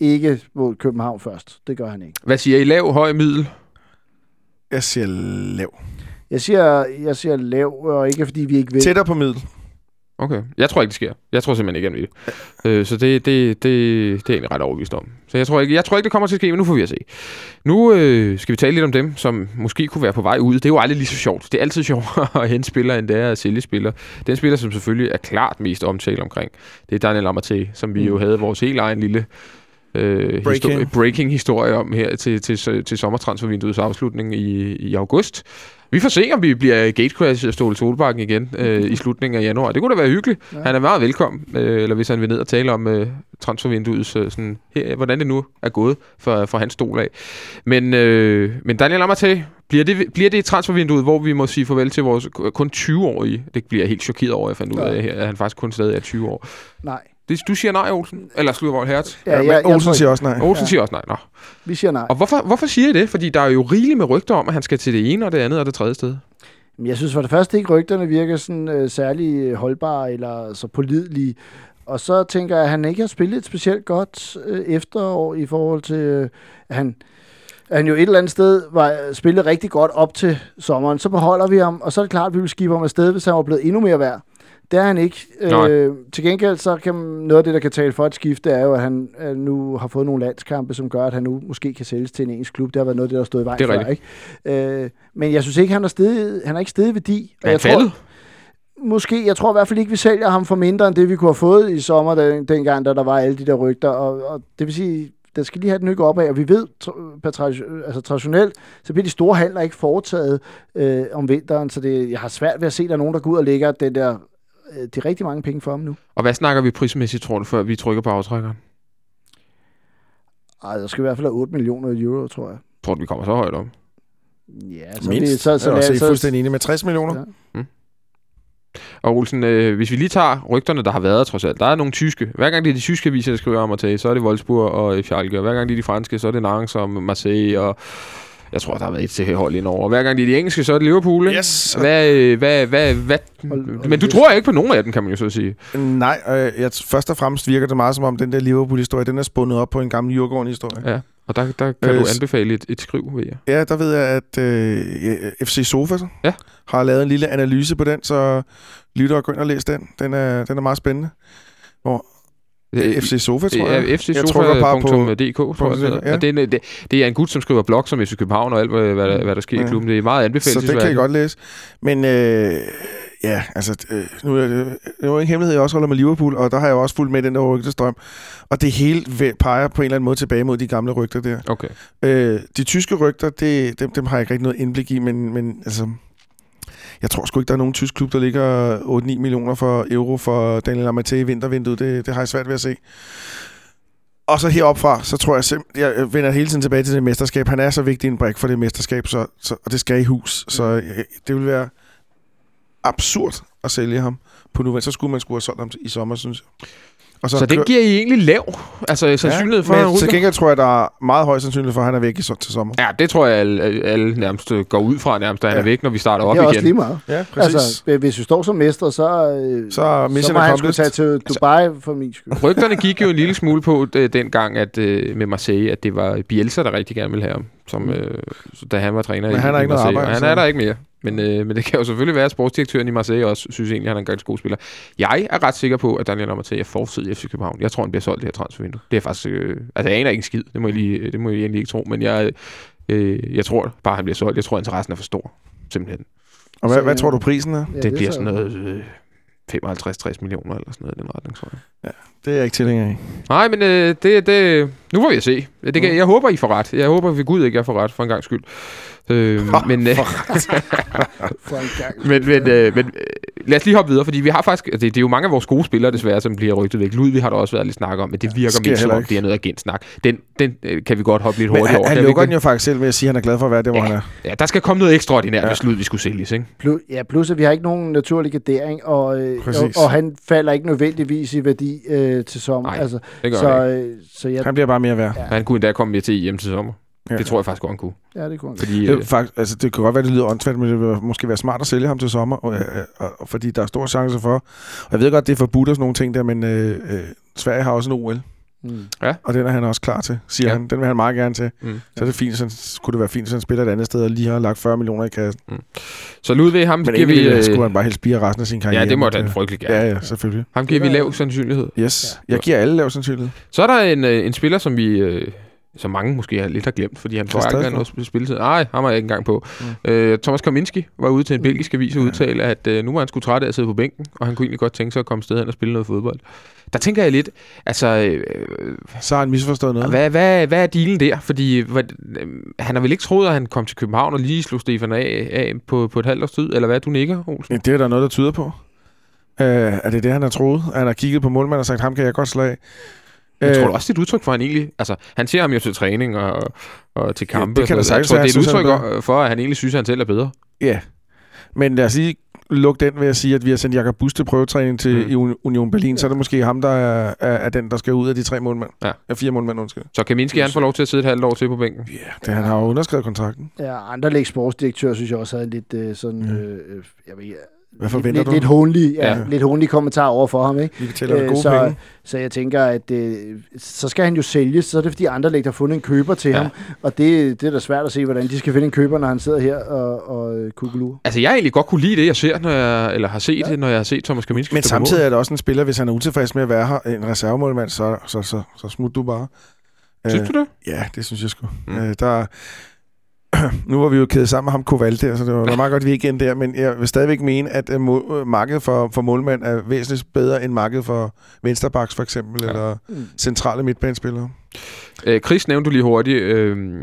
ikke mod København først. Det gør han ikke. Hvad siger I? Lav, høj, middel? Jeg siger lav. Jeg siger, jeg siger lav, og ikke fordi vi ikke vil. Tættere på middel. Okay. Jeg tror ikke, det sker. Jeg tror simpelthen ikke, han vil det. Øh, så det, det, det, det er egentlig ret overbevist om. Så jeg tror, ikke, jeg tror ikke, det kommer til at ske, men nu får vi at se. Nu øh, skal vi tale lidt om dem, som måske kunne være på vej ud. Det er jo aldrig lige så sjovt. Det er altid sjovt at hente spillere, end det er at sælge spillere. Den spiller, som selvfølgelig er klart mest omtalt omkring, det er Daniel Amartey, som vi jo havde vores helt egen lille øh, Breaking. histori- breaking historie om her til, til, til sommertransfervinduets afslutning i, i august. Vi får se, om vi bliver gatecrash af Ståle Solbakken igen øh, i slutningen af januar. Det kunne da være hyggeligt. Ja. Han er meget velkommen, øh, eller hvis han vil ned og tale om øh, transfervinduets, øh, sådan, her, hvordan det nu er gået for, for hans stol af. Men, øh, men Daniel Amartey, bliver det, bliver det transfervinduet, hvor vi må sige farvel til vores kun 20-årige? Det bliver jeg helt chokeret over, at jeg fandt ud af, her, at han faktisk kun stadig er 20 år. Nej. Det, du siger nej, Olsen? Eller Sludvold Hertz? Ja, men Olsen siger også nej. Olsen Ja. siger også nej. Nå. Vi siger nej. Og hvorfor, hvorfor siger I det? Fordi der er jo rigeligt med rygter om, at han skal til det ene og det andet og det tredje sted. Men jeg synes for det første ikke, rygterne virker sådan øh, særlig holdbare eller så pålidelige. Og så tænker jeg, at han ikke har spillet et specielt godt øh, efterår i forhold til, øh, at han, at han jo et eller andet sted var spillet rigtig godt op til sommeren. Så beholder vi ham, og så er det klart, at vi vil skibe ham afsted, hvis han var blevet endnu mere værd. Det er han ikke. Nej. Øh, til gengæld så kan noget af det, der kan tale for et skifte, er jo, at han øh, nu har fået nogle landskampe, som gør, at han nu måske kan sælges til en engelsk klub. Det har været noget af det, der stod i vejen Det er før, ikke? Øh, men jeg synes ikke, han har, steget, han har ikke steget i værdi. Og Er jeg tror? Måske, jeg tror i hvert fald ikke, vi sælger ham for mindre end det, vi kunne have fået i sommer, den, dengang, da der var alle de der rygter. Og, og det vil sige, der skal lige have den nykke op af, og vi ved, per tradi- altså traditionelt, så bliver de store handler ikke foretaget øh, om vinteren, så det, jeg har svært ved at se, at der er nogen, der går ud og lægger den der, øh, de rigtig mange penge for ham nu. Og hvad snakker vi prismæssigt, tror du, før vi trykker på aftrækkeren? Ej, der skal i hvert fald have 8 millioner euro, tror jeg. Tror du, vi kommer så højt op? Ja, så Mindst. det, så, så, så, lad- så, så, fuldstændig enig med 60 millioner. Ja. Og Olsen, øh, hvis vi lige tager rygterne, der har været trods alt. Der er nogle tyske. Hver gang det er de tyske aviser, der skriver om at tage, så er det Wolfsburg og Schalke. Og hver gang det er de franske, så er det Nantes og Marseille. Og jeg tror, der har været et til hold indover. Og hver gang det er de engelske, så er det Liverpool. ikke? Yes. Hvad, øh, hvad, hvad, hvad, men du tror ikke på nogen af dem, kan man jo så sige. Nej, øh, jeg, først og fremmest virker det meget som om, den der Liverpool-historie, den er spundet op på en gammel Djurgården-historie. Ja. Og der, der kan Øh, du anbefale et, et skriv, ved jeg. Ja, der ved jeg, at øh, FC Sofa Ja. har lavet en lille analyse på den, så lytter og gå ind og læs den. Den er, den er meget spændende. Hvor FC Sofa, tror jeg. Ja, på- fcsofa.dk, tror jeg. ja. og det, er en- det, det er en gut, som skriver blog som FC København og alt, hvad, hvad, der, hvad der sker Ja. i klubben. Det er meget Så anbefalesværdigt. det kan jeg godt læse. Men øh, ja, altså, øh, nu er det, det jo ingen hemmelighed, jeg også holder med Liverpool, og der har jeg også fulgt med den der rygtestrøm. Og det hele peger på en eller anden måde tilbage mod de gamle rygter der. Okay. Øh, de tyske rygter, det, dem, dem har jeg ikke rigtig noget indblik i, men, men altså... Jeg tror sgu ikke, der er nogen tysk klub, der ligger 8-9 millioner for euro for Daniel Amate i vintervinduet. Det, det har jeg svært ved at se. Og så heroppe fra, så tror jeg jeg vender hele tiden tilbage til det mesterskab. Han er så vigtig en brik for det mesterskab, så, så, og det skal i hus. Så øh, det vil være absurd at sælge ham på nu. Så skulle man skulle have solgt ham i sommer, synes jeg. Og så, så det giver I egentlig lav, altså sandsynlighed for, ja, men at til gengæld tror jeg, der er meget høj sandsynlighed for, at han er væk i, til sommer. Ja, det tror jeg, alle, alle nærmest øh, går ud fra, nærmest, at han ja. er væk, når vi starter op igen. Det er igen. også lige meget. Ja, præcis. Altså, hvis vi står som mestre, så, øh, så, så må han skulle tage til Altså, Dubai altså, for min skyld. Rygterne gik jo en lille smule på det, dengang at, øh, med Marseille, at det var Bielsa, der rigtig gerne ville have ham, som, øh, da han var træner Men i, han i ikke noget Marseille. arbejde, Og han er der ikke mere. Men, øh, men det kan jo selvfølgelig være, at sportsdirektøren i Marseille også synes egentlig, at han er en ganske god spiller. Jeg er ret sikker på, at Daniel Amatei er fortid i FC København. Jeg tror, han bliver solgt i det her transfervindue. Det er faktisk... Øh, altså, jeg aner ikke en skid. Det må jeg, lige, det må jeg egentlig ikke tro. Men jeg, øh, jeg tror bare, han bliver solgt. Jeg tror, interessen er for stor. Simpelthen. Og hvad, Så, hvad øh, tror du prisen er? Ja, det, bliver sådan noget... Øh, 55-60 millioner eller sådan noget i den retning, tror jeg. Det er jeg ikke tilhænger af. Nej, men øh, det, det, nu får vi at se. Det kan, jeg håber, I får ret. Jeg håber ved Gud ikke, jeg får ret for en gang skyld. Øh, men, øh, For en gang. men, men, øh, men øh, lad os lige hoppe videre, fordi vi har faktisk... Det, det er jo mange af vores gode spillere, desværre, som bliver rygtet væk. Ludvig har der også været lidt snak om, men det virker sker mest som om, ikke. det er noget agentsnak. Den, den øh, kan vi godt hoppe lidt Men hurtigt han, over. han vi lukker ikke den jo faktisk selv ved at sige, at han er glad for at være der, hvor han er. Ja, der skal komme noget ekstraordinært, ja. hvis Ludvig skulle sælges, ikke? Plus, ja, plus at vi har ikke nogen naturlig gardering, og, øh, og, og han falder ikke nødvendigvis i værdi øh, til sommer. Nej, altså, Det gør så, så, øh, så jeg, Han bliver bare mere værd. Ja. Han kunne endda komme med til hjem til sommer. Ja. Det tror jeg faktisk godt, han kunne. ja, det kunne han. Fordi, Det, øh, faktisk, altså, det kan godt være, det lyder åndssvagt, men det vil måske være smart at sælge ham til sommer, og, øh, og, og, fordi der er stor chance for. Og jeg ved godt, det er forbudt og sådan nogle ting der, men øh, øh, Sverige har også en OL, Mm. og den er han også klar til, siger Ja. ja. han. Den vil han meget gerne til. mm. Så er det fint, så kunne det være fint, hvis han spiller et andet sted og lige har lagt 40 millioner i kassen. Så Ludvig, ham Men giver vi... egentlig Øh, skulle han bare helst spire resten af sin karriere. ja, det må men, han frygtelig gerne. Ja, ja, selvfølgelig. Ham giver vi lav sandsynlighed. Yes. Jeg giver alle lav sandsynlighed. Så er der en, øh, en spiller, som vi... Øh, som mange måske lidt har glemt, fordi han får ikke noget spil- spilletid. Nej, ham har jeg ikke engang på. Mm. Øh, Thomas Kaminski var ude til en Mm. belgisk avis og udtale, at øh, nu var han sgu træt af at sidde på bænken, og han kunne egentlig godt tænke sig at komme sted hen og spille noget fodbold. Der tænker jeg lidt, altså, øh, Så har han misforstået noget. hvad, hvad, hvad er dealen der? Fordi hvad, øh, han har vel ikke troet, at han kom til København og lige slog Stefan af, af på, på et halvt års tid, eller hvad du nikker, Olsen? Ja, Det er der noget, der tyder på. Øh, er det det, han har troet? Han har kigget på målmanden og sagt, ham kan jeg godt Jeg tror du også, det er et udtryk for, at han egentlig... Altså, han ser ham jo til træning og, og til Ja, kampe. det kan og da sådan sagtens jeg tror, det er et udtryk for, at han egentlig synes, at han selv er bedre. Ja. Men lad os lige lukke den ved at sige, at vi har sendt Jakob Bus til prøvetræning til Mm. mm. Union Berlin, så er det måske ham, der er, er, er den, der skal ud af de tre målmænd. Ja. Ja, fire målmænd, undskyld. Så Kaminski, han får lov til at sidde et halvt år til på bænken. Ja, yeah, det, han har jo underskrevet kontrakten. Ja, andre sportsdirektør synes jeg også havde lidt øh, sådan... Ja. Øh, øh, jeg ved, Hvad lidt, forventer lidt, du? lidt hånlig, ja, Ja. lidt hånlig kommentar over for ham, ikke? Vi betaler øh, gode så, penge. så jeg tænker, at øh, så skal han jo sælges, så er det fordi andre har fundet en køber til Ja. ham, og det, det er da svært at se, hvordan de skal finde en køber, når han sidder her og, og øh, kugelur. Altså, jeg egentlig godt kunne lide det, jeg ser, når jeg, eller har set Ja. når jeg har set Thomas Kaminski Men samtidig er det også en spiller, hvis han er utilfreds med at være her, en reservemålmand, så, så, så, så smut du bare. Synes du det? Ja, det synes jeg sgu. Mm. Øh, der, nu var vi jo kædet sammen med ham Koval der, så det var, meget godt, at vi ikke der, men jeg vil stadigvæk mene, at øh, øh, markedet for, for målmand er væsentligt bedre end markedet for vensterbacks for eksempel, Ja. eller Mm. centrale midtbanespillere. Øh, Chris nævnte du lige hurtigt. Øh,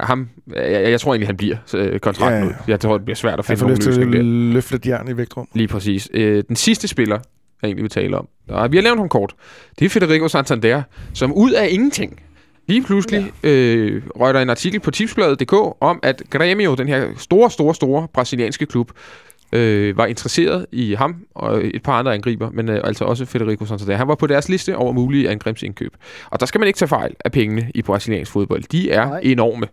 ham, jeg, jeg tror egentlig, han bliver øh, kontrakten Ja, ja, ud. Jeg tror, det bliver svært at finde nogen løsning der. løfte jern i vægtrum. Lige præcis. Øh, den sidste spiller, jeg egentlig vil tale om, og vi har lavet ham kort, det er Federico Santander, som ud af ingenting, lige pludselig ja. øh, røg der en artikel på tipsbladet.dk om, at Grêmio, den her store, store, store brasilianske klub, øh, var interesseret i ham og et par andre angriber, men øh, altså også Federico Santander. Han var på deres liste over mulige angrebsindkøb. Og der skal man ikke tage fejl af pengene i brasiliansk fodbold. De er Nej. enorme.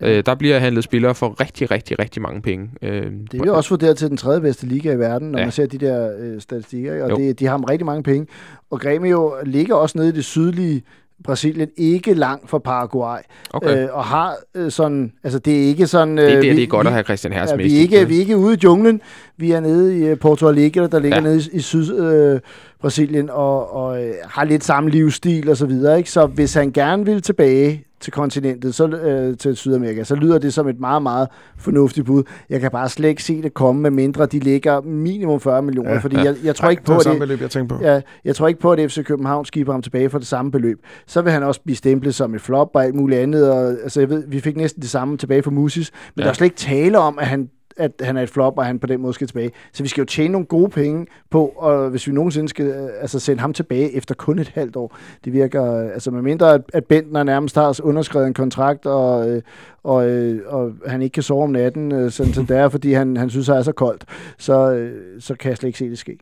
Øh, der bliver handlet spillere for rigtig, rigtig, rigtig mange penge. Øh, Det er jo også vurderet til den tredje bedste liga i verden, når Ja. man ser de der øh, statistikker, ikke? og Jo. det, de har rigtig mange penge. Og Grêmio ligger også nede i det sydlige Brasilien, ikke langt fra Paraguay, Okay. øh, og har øh, sådan, altså det er ikke sådan... Øh, det, er det, vi- det er godt vi, at have Christian med. vi, ikke, vi er ikke ude i junglen. Vi er nede i øh, Porto Alegre, der ligger Ja. nede i, i syd øh, Brasilien og, og øh, har lidt samme livsstil og så videre. Ikke? Så hvis han gerne vil tilbage til kontinentet, så, øh, til Sydamerika, så lyder det som et meget, meget fornuftigt bud. Jeg kan bare slet ikke se det komme, med mindre de ligger minimum 40 millioner, Ja. fordi Ja. jeg, jeg tror ikke det på, samme det, beløb, jeg tænkte på. Ja, jeg tror ikke på, at FC København skiber ham tilbage for det samme beløb. Så vil han også blive stemplet som et flop og alt muligt andet. Og, altså, jeg ved, vi fik næsten det samme tilbage for Musis, men ja. der er slet ikke tale om, at han at han er et flop, og han på den måde skal tilbage. Så vi skal jo tjene nogle gode penge på, og hvis vi nogensinde skal øh, altså, sende ham tilbage efter kun et halvt år, det virker, øh, altså med mindre, at, at Bentner nærmest har underskrevet en kontrakt, og, øh, og, øh, og han ikke kan sove om natten, øh, sådan som det er, fordi han, han synes, det er så koldt, så, øh, så kan jeg slet ikke se det ske.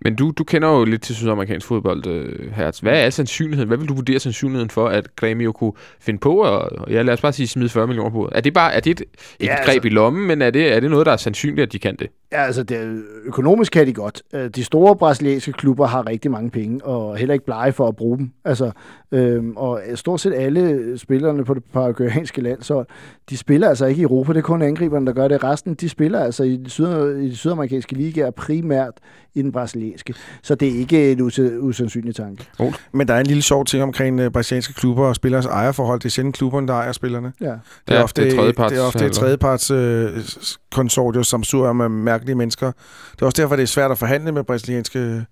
Men du, du kender jo lidt til sydamerikansk fodbold, øh, Hertz. Hvad er sandsynligheden? Hvad vil du vurdere sandsynligheden for, at Grêmio kunne finde på, og ja, lad os bare sige, smide 40 millioner på? Er det bare er det et, et Ja, greb altså- i lommen, men er det, er det noget, der er sandsynligt, at de kan det? Ja, altså det, økonomisk kan de godt. Øh, De store brasilianske klubber har rigtig mange penge, og heller ikke blege for at bruge dem. Altså, øhm, og stort set alle spillerne på det paraguayanske land, så de spiller altså ikke i Europa. Det er kun angriberne, der gør det. Resten, de spiller altså i syd, i de sydamerikanske ligaer primært i den brasilianske. Så det er ikke en us- usandsynlig tanke. Men der er en lille sjov ting omkring uh, brasilianske klubber og spillers ejerforhold. Det er sjældent klubberne, der ejer spillerne. Ja. Det er Ja, ofte, det er tredjeparts- det er ofte et tredjeparts øh, konsortium, som sur med mærkelige mennesker. Det er også derfor, det er svært at forhandle med brasilianske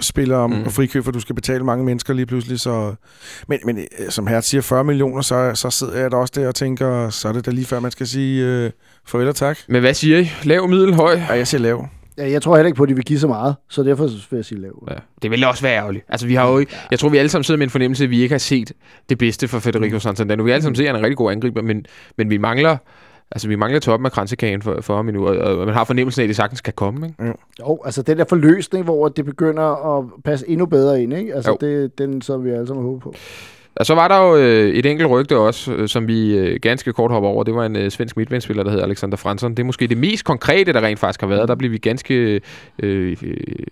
spillere om Mm. mm. frikøb, for du skal betale mange mennesker lige pludselig. Så... Men, men øh, som her siger, 40 millioner, så, så sidder jeg da også der og tænker, så er det da lige før, man skal sige øh, farvel og tak. Men hvad siger I? Lav, middel, høj? Ja, jeg siger lav. Ja, jeg tror heller ikke på, at de vil give så meget, så derfor vil jeg sige lav. Ja. Det vil også være ærgerligt. Altså, vi har jo ikke, jeg tror, vi alle sammen sidder med en fornemmelse, at vi ikke har set det bedste for Federico Santander. Vi har alle sammen set, at han er en rigtig god angriber, men, men vi mangler Altså, vi mangler toppen af kransekagen for, for ham endnu, og, og man har fornemmelsen af, at det sagtens kan komme, ikke? Jo, altså den der forløsning, hvor det begynder at passe endnu bedre ind, ikke? Altså Jo. det, den, som vi alle sammen håber på. Og så var der jo øh, et enkelt rygte også, øh, som vi øh, ganske kort hopper over. Det var en øh, svensk midtbanespiller, der hedder Alexander Fransson. Det er måske det mest konkrete, der rent faktisk har været. Der blev vi ganske øh, øh,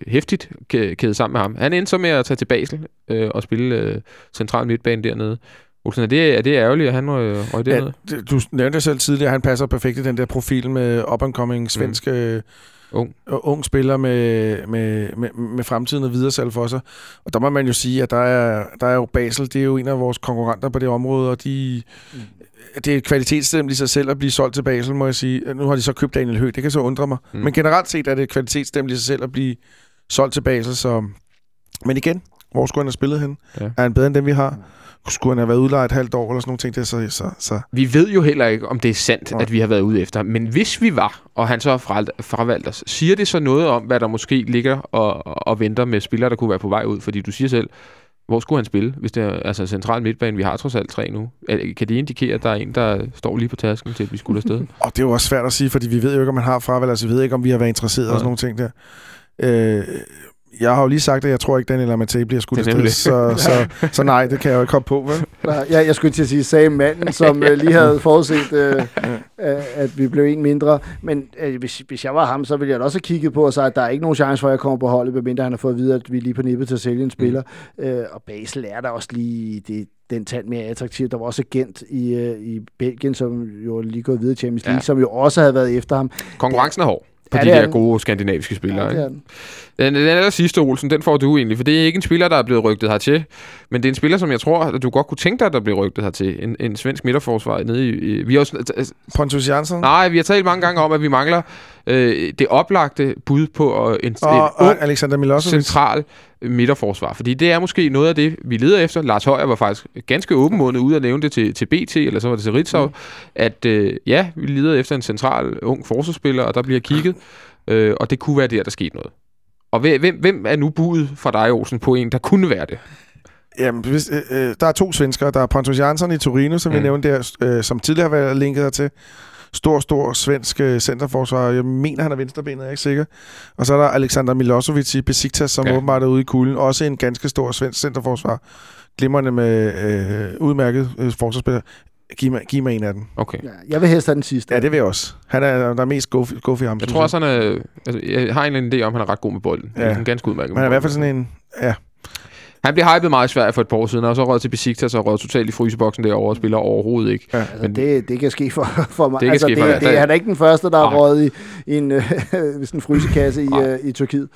hæftigt kæ- kædet sammen med ham. Han endte så med at tage til Basel øh, og spille øh, central midtbane dernede. Olsen, er det, er det ærgerligt, at han øh, røg Ja, dernede? det- du nævnte det selv tidligere, han passer perfekt i den der profil med up-and-coming svensk mm. Ung. ung spiller med, med, med, med fremtiden og videre salg for sig. Og der må man jo sige, at der er, der er jo Basel, det er jo en af vores konkurrenter på det område, og de, Mm. det er et kvalitetsstempel i sig selv at blive solgt til Basel, må jeg sige. Nu har de så købt Daniel Høgh, det kan så undre mig. Mm. Men generelt set er det et kvalitetsstempel i sig selv at blive solgt til Basel, så... Men igen, hvor skulle han have spillet hen? Ja. Ja. Er han bedre end dem, vi har? Skulle han have været udlejet et halvt år eller sådan nogle ting? Det, så, så, så Vi ved jo heller ikke, om det er sandt, Nej. at vi har været ude efter. Men hvis vi var, og han så har fra- fravalgt os, siger det så noget om, hvad der måske ligger og, og venter med spillere, der kunne være på vej ud? Fordi du siger selv, hvor skulle han spille, hvis det er altså central midtbane? Vi har trods alt tre nu. Kan det indikere, at der er en, der står lige på tasken til, at vi skulle afsted? Og det er jo også svært at sige, fordi vi ved jo ikke, om man har fravalg, altså vi ved ikke, om vi har været interesseret og sådan nogle ting der. Øh, jeg har jo lige sagt, at jeg tror ikke, Daniel Amatei bliver skudt Det afsted, så, så, så nej, det kan jeg jo ikke komme på, vel? Nej, jeg, jeg skulle til at sige, sagde manden, som øh, lige havde forudset, øh, øh, at vi blev en mindre. Men øh, hvis, hvis jeg var ham, så ville jeg da også have kigget på og sagt, at der er ikke nogen chance for, at jeg kommer på holdet, medmindre han har fået at vide, at vi er lige på nippet til at sælge en spiller. Mm. Øh, og Basel er der også lige det, den tand mere attraktiv. Der var også agent i, øh, i Belgien, som jo lige gået videre i Champions League, ja. som jo også havde været efter ham. Konkurrencen er hård på Ja, de er der den. gode skandinaviske spillere. Ja, er den. Den, den aller sidste, Olsen, den får du egentlig, for det er ikke en spiller, der er blevet rygtet hertil, men det er en spiller, som jeg tror, at du godt kunne tænke dig, der blev rygtet hertil. En, en svensk midterforsvar nede i... i vi har også, Pontus Jansson nej, vi har talt mange gange om, at vi mangler øh, det oplagte bud på en, en og, Alexander Milosevic. central midterforsvar. Fordi det er måske noget af det, vi leder efter. Lars Højer var faktisk ganske åbenmånet ude at nævne det til, til BT, eller så var det til Ritzau, mm. at øh, ja, vi leder efter en central ung forsvarsspiller, og der bliver kigget, øh, og det kunne være der, der skete noget. Og hvem, hvem- er nu budet fra dig, Olsen, på en, der kunne være det? Jamen, hvis, øh, øh, der er to svenskere. Der er Pontus Jansson i Torino, som. Mm. vi nævnte der, øh, som tidligere har været linket hertil. Stor, stor svensk øh, centerforsvar. Jeg mener, han er venstrebenet, jeg er ikke sikker. Og så er der Alexander Milosevic i Besiktas, som Ja. åbenbart er ude i kulden. Også en ganske stor svensk centerforsvar. Glimrende med øh, udmærket øh, forsvarsspiller. Giv mig, giv mig en af dem. Okay. Ja, jeg vil helst have den sidste. Ja, det vil jeg også. Han er der er mest go, go for ham. Jeg tror også, han er, altså, jeg har en eller anden idé om, at han er ret god med bolden. Ja. Han er ganske udmærket Men han er i hvert fald sådan en... Ja, Han blev hypet meget i Sverige for et par år siden, og så rød til Besiktas og rød totalt i fryseboksen derovre og spiller overhovedet ikke. ja. Altså, det, det kan ske for, for mig. Det altså, det, for- det, der- han er ikke den første, der har røget i, i en, øh, sådan en frysekasse i, øh, i Tyrkiet.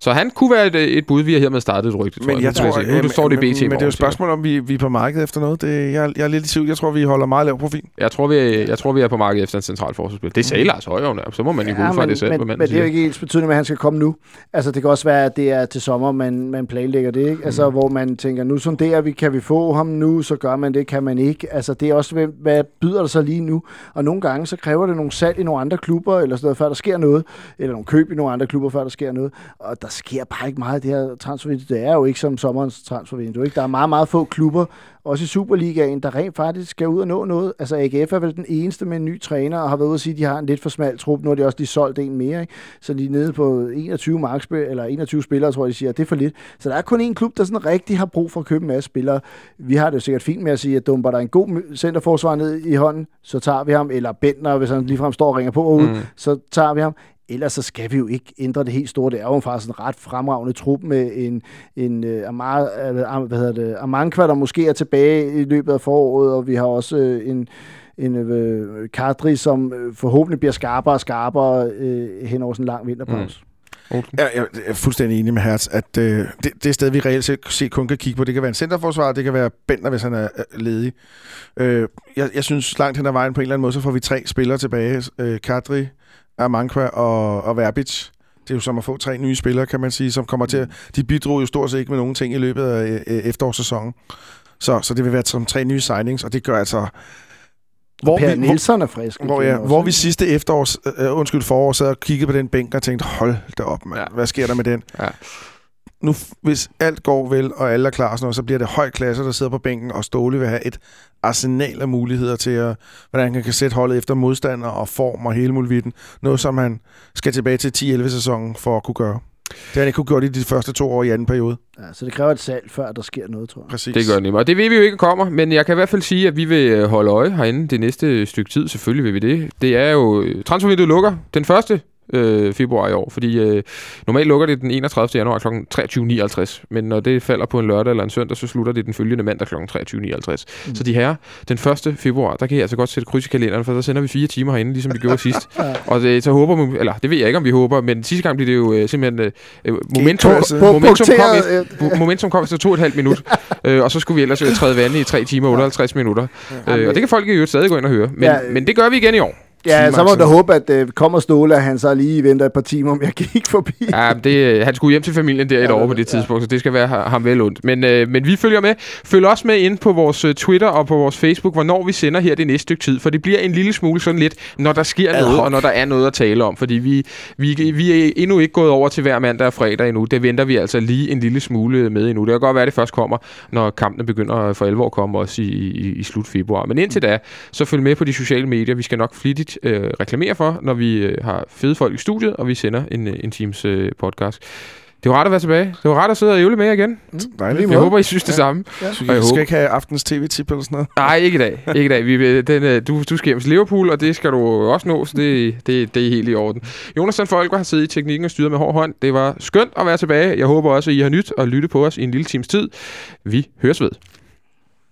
Så han kunne være et, et bud, vi har hermed startet et rygte, tror Men jeg. jeg Nu tror, nu men, står det i BT men, men det er jo et spørgsmål, om vi, vi er på markedet efter noget. Det, jeg, jeg er lidt i tvivl. Jeg tror, vi holder meget lav profil. Jeg tror, vi er, jeg tror, vi er på markedet efter en central forsvarsspil. Det sagde Lars Højhavn, så må man jo gå ud fra det selv, men, men, det er jo ikke ens betydende, at han skal komme nu. Altså, det kan også være, at det er til sommer, man, man planlægger det, ikke? Altså, Mm. hvor man tænker, nu sonderer vi, kan vi få ham nu, så gør man det, kan man ikke. Altså, det er også, hvad, hvad byder der sig lige nu? Og nogle gange, så kræver det nogle salg i nogle andre klubber, eller sådan noget, før der sker noget, eller nogle køb i nogle andre klubber, før der sker noget. Og der sker bare ikke meget af det her transfervindue. Det er jo ikke som sommerens transfervindue, ikke? Der er meget, meget få klubber, også i Superligaen, der rent faktisk skal ud og nå noget. Altså AGF er vel den eneste med en ny træner, og har været ude at sige, at de har en lidt for smal trup. Nu har de også lige solgt en mere, ikke? så de er nede på 21, markspil, eller 21 spillere, tror jeg, de siger, det er for lidt. Så der er kun én klub, der sådan rigtig har brug for at købe en masse spillere. Vi har det jo sikkert fint med at sige, at dumper der en god centerforsvar ned i hånden, så tager vi ham, eller Bentner, hvis han ligefrem står og ringer på herude, mm. så tager vi ham. Ellers så skal vi jo ikke ændre det helt store. Det er jo faktisk en ret fremragende trup med en, en uh, Amar, uh, hvad hedder det, Amankwa, der måske er tilbage i løbet af foråret, og vi har også uh, en, en uh, Kadri, som forhåbentlig bliver skarpere og skarpere uh, hen over sådan en lang vinterpause. Mm. Jeg, jeg er fuldstændig enig med Hertz, at øh, det, det sted, vi reelt set, set kun kan kigge på, det kan være en centerforsvar, det kan være Bender, hvis han er ledig. Øh, jeg, jeg synes langt hen ad vejen på en eller anden måde, så får vi tre spillere tilbage. Øh, Kadri, Amankwa og, og Verbic. Det er jo som at få tre nye spillere, kan man sige, som kommer til at... De bidrog jo stort set ikke med nogen ting i løbet af øh, efterårssæsonen. Så, så det vil være som tre nye signings, og det gør altså... Hvor per vi, Nielsen er frisk. Hvor, ja, hvor vi sidste efterårs, øh, undskyld forår, sad og kiggede på den bænk og tænkte, hold da op, mand. Ja. Hvad sker der med den? Ja. Nu, hvis alt går vel, og alle er klar, sådan noget, så bliver det høj klasse, der sidder på bænken, og Ståle vil have et arsenal af muligheder til, at, hvordan han kan sætte holdet efter modstander og form og hele muligheden. Noget, som han skal tilbage til 10-11 sæsonen for at kunne gøre. Det har han ikke kunne gøre i de første to år i anden periode. Ja, så det kræver et salg, før der sker noget, tror jeg. Præcis. Det gør det nemlig. Og det ved vi jo ikke kommer, men jeg kan i hvert fald sige, at vi vil holde øje herinde det næste stykke tid. Selvfølgelig vil vi det. Det er jo... Transfervinduet lukker den første øh, februar i år, fordi øh, normalt lukker det den 31. januar kl. 23.59, men når det falder på en lørdag eller en søndag, så slutter det den følgende mandag kl. 23.59. Mm. Så de her, den 1. februar, der kan jeg altså godt sætte kryds i kalenderen, for så sender vi fire timer herinde, ligesom vi gjorde sidst. Og det, så håber vi, eller det ved jeg ikke, om vi håber, men sidste gang blev det jo øh, simpelthen øh, momentum, momentum, kom efter, momentum kom efter to og et halvt minut, øh, og så skulle vi ellers øh, træde vand i 3 timer og 58 minutter. Øh, og det kan folk jo stadig gå ind og høre, men, men det gør vi igen i år. Ja, så må du håbe, at øh, kommer Ståle, at han så lige venter et par timer, om jeg gik forbi. Ja, det, han skulle hjem til familien der et ja, år på det tidspunkt, ja. så det skal være ham vel ondt. Men, øh, men vi følger med. Følg også med ind på vores Twitter og på vores Facebook, hvornår vi sender her det næste stykke tid. For det bliver en lille smule sådan lidt, når der sker Ad noget, og når der er noget at tale om. Fordi vi, vi, vi er endnu ikke gået over til hver mandag og fredag endnu. Det venter vi altså lige en lille smule med endnu. Det kan godt være, at det først kommer, når kampene begynder for alvor at komme også i, i, i slut februar. Men indtil da, så følg med på de sociale medier. Vi skal nok flittigt øh, reklamere for, når vi øh, har fede folk i studiet, og vi sender en, en Teams øh, podcast. Det var rart at være tilbage. Det var rart at sidde og ævle med igen. Mm, dejligt. Jeg håber, I synes det ja. samme. Ja. Og jeg skal håber... ikke have aftens tv-tip eller sådan noget? Nej, ikke i dag. Ikke i dag. Vi, den, du, du skal hjem til Liverpool, og det skal du også nå, så det, det, det er helt i orden. Jonas Sandfolk har siddet i teknikken og styret med hård hånd. Det var skønt at være tilbage. Jeg håber også, at I har nyt og lytte på os i en lille times tid. Vi høres ved.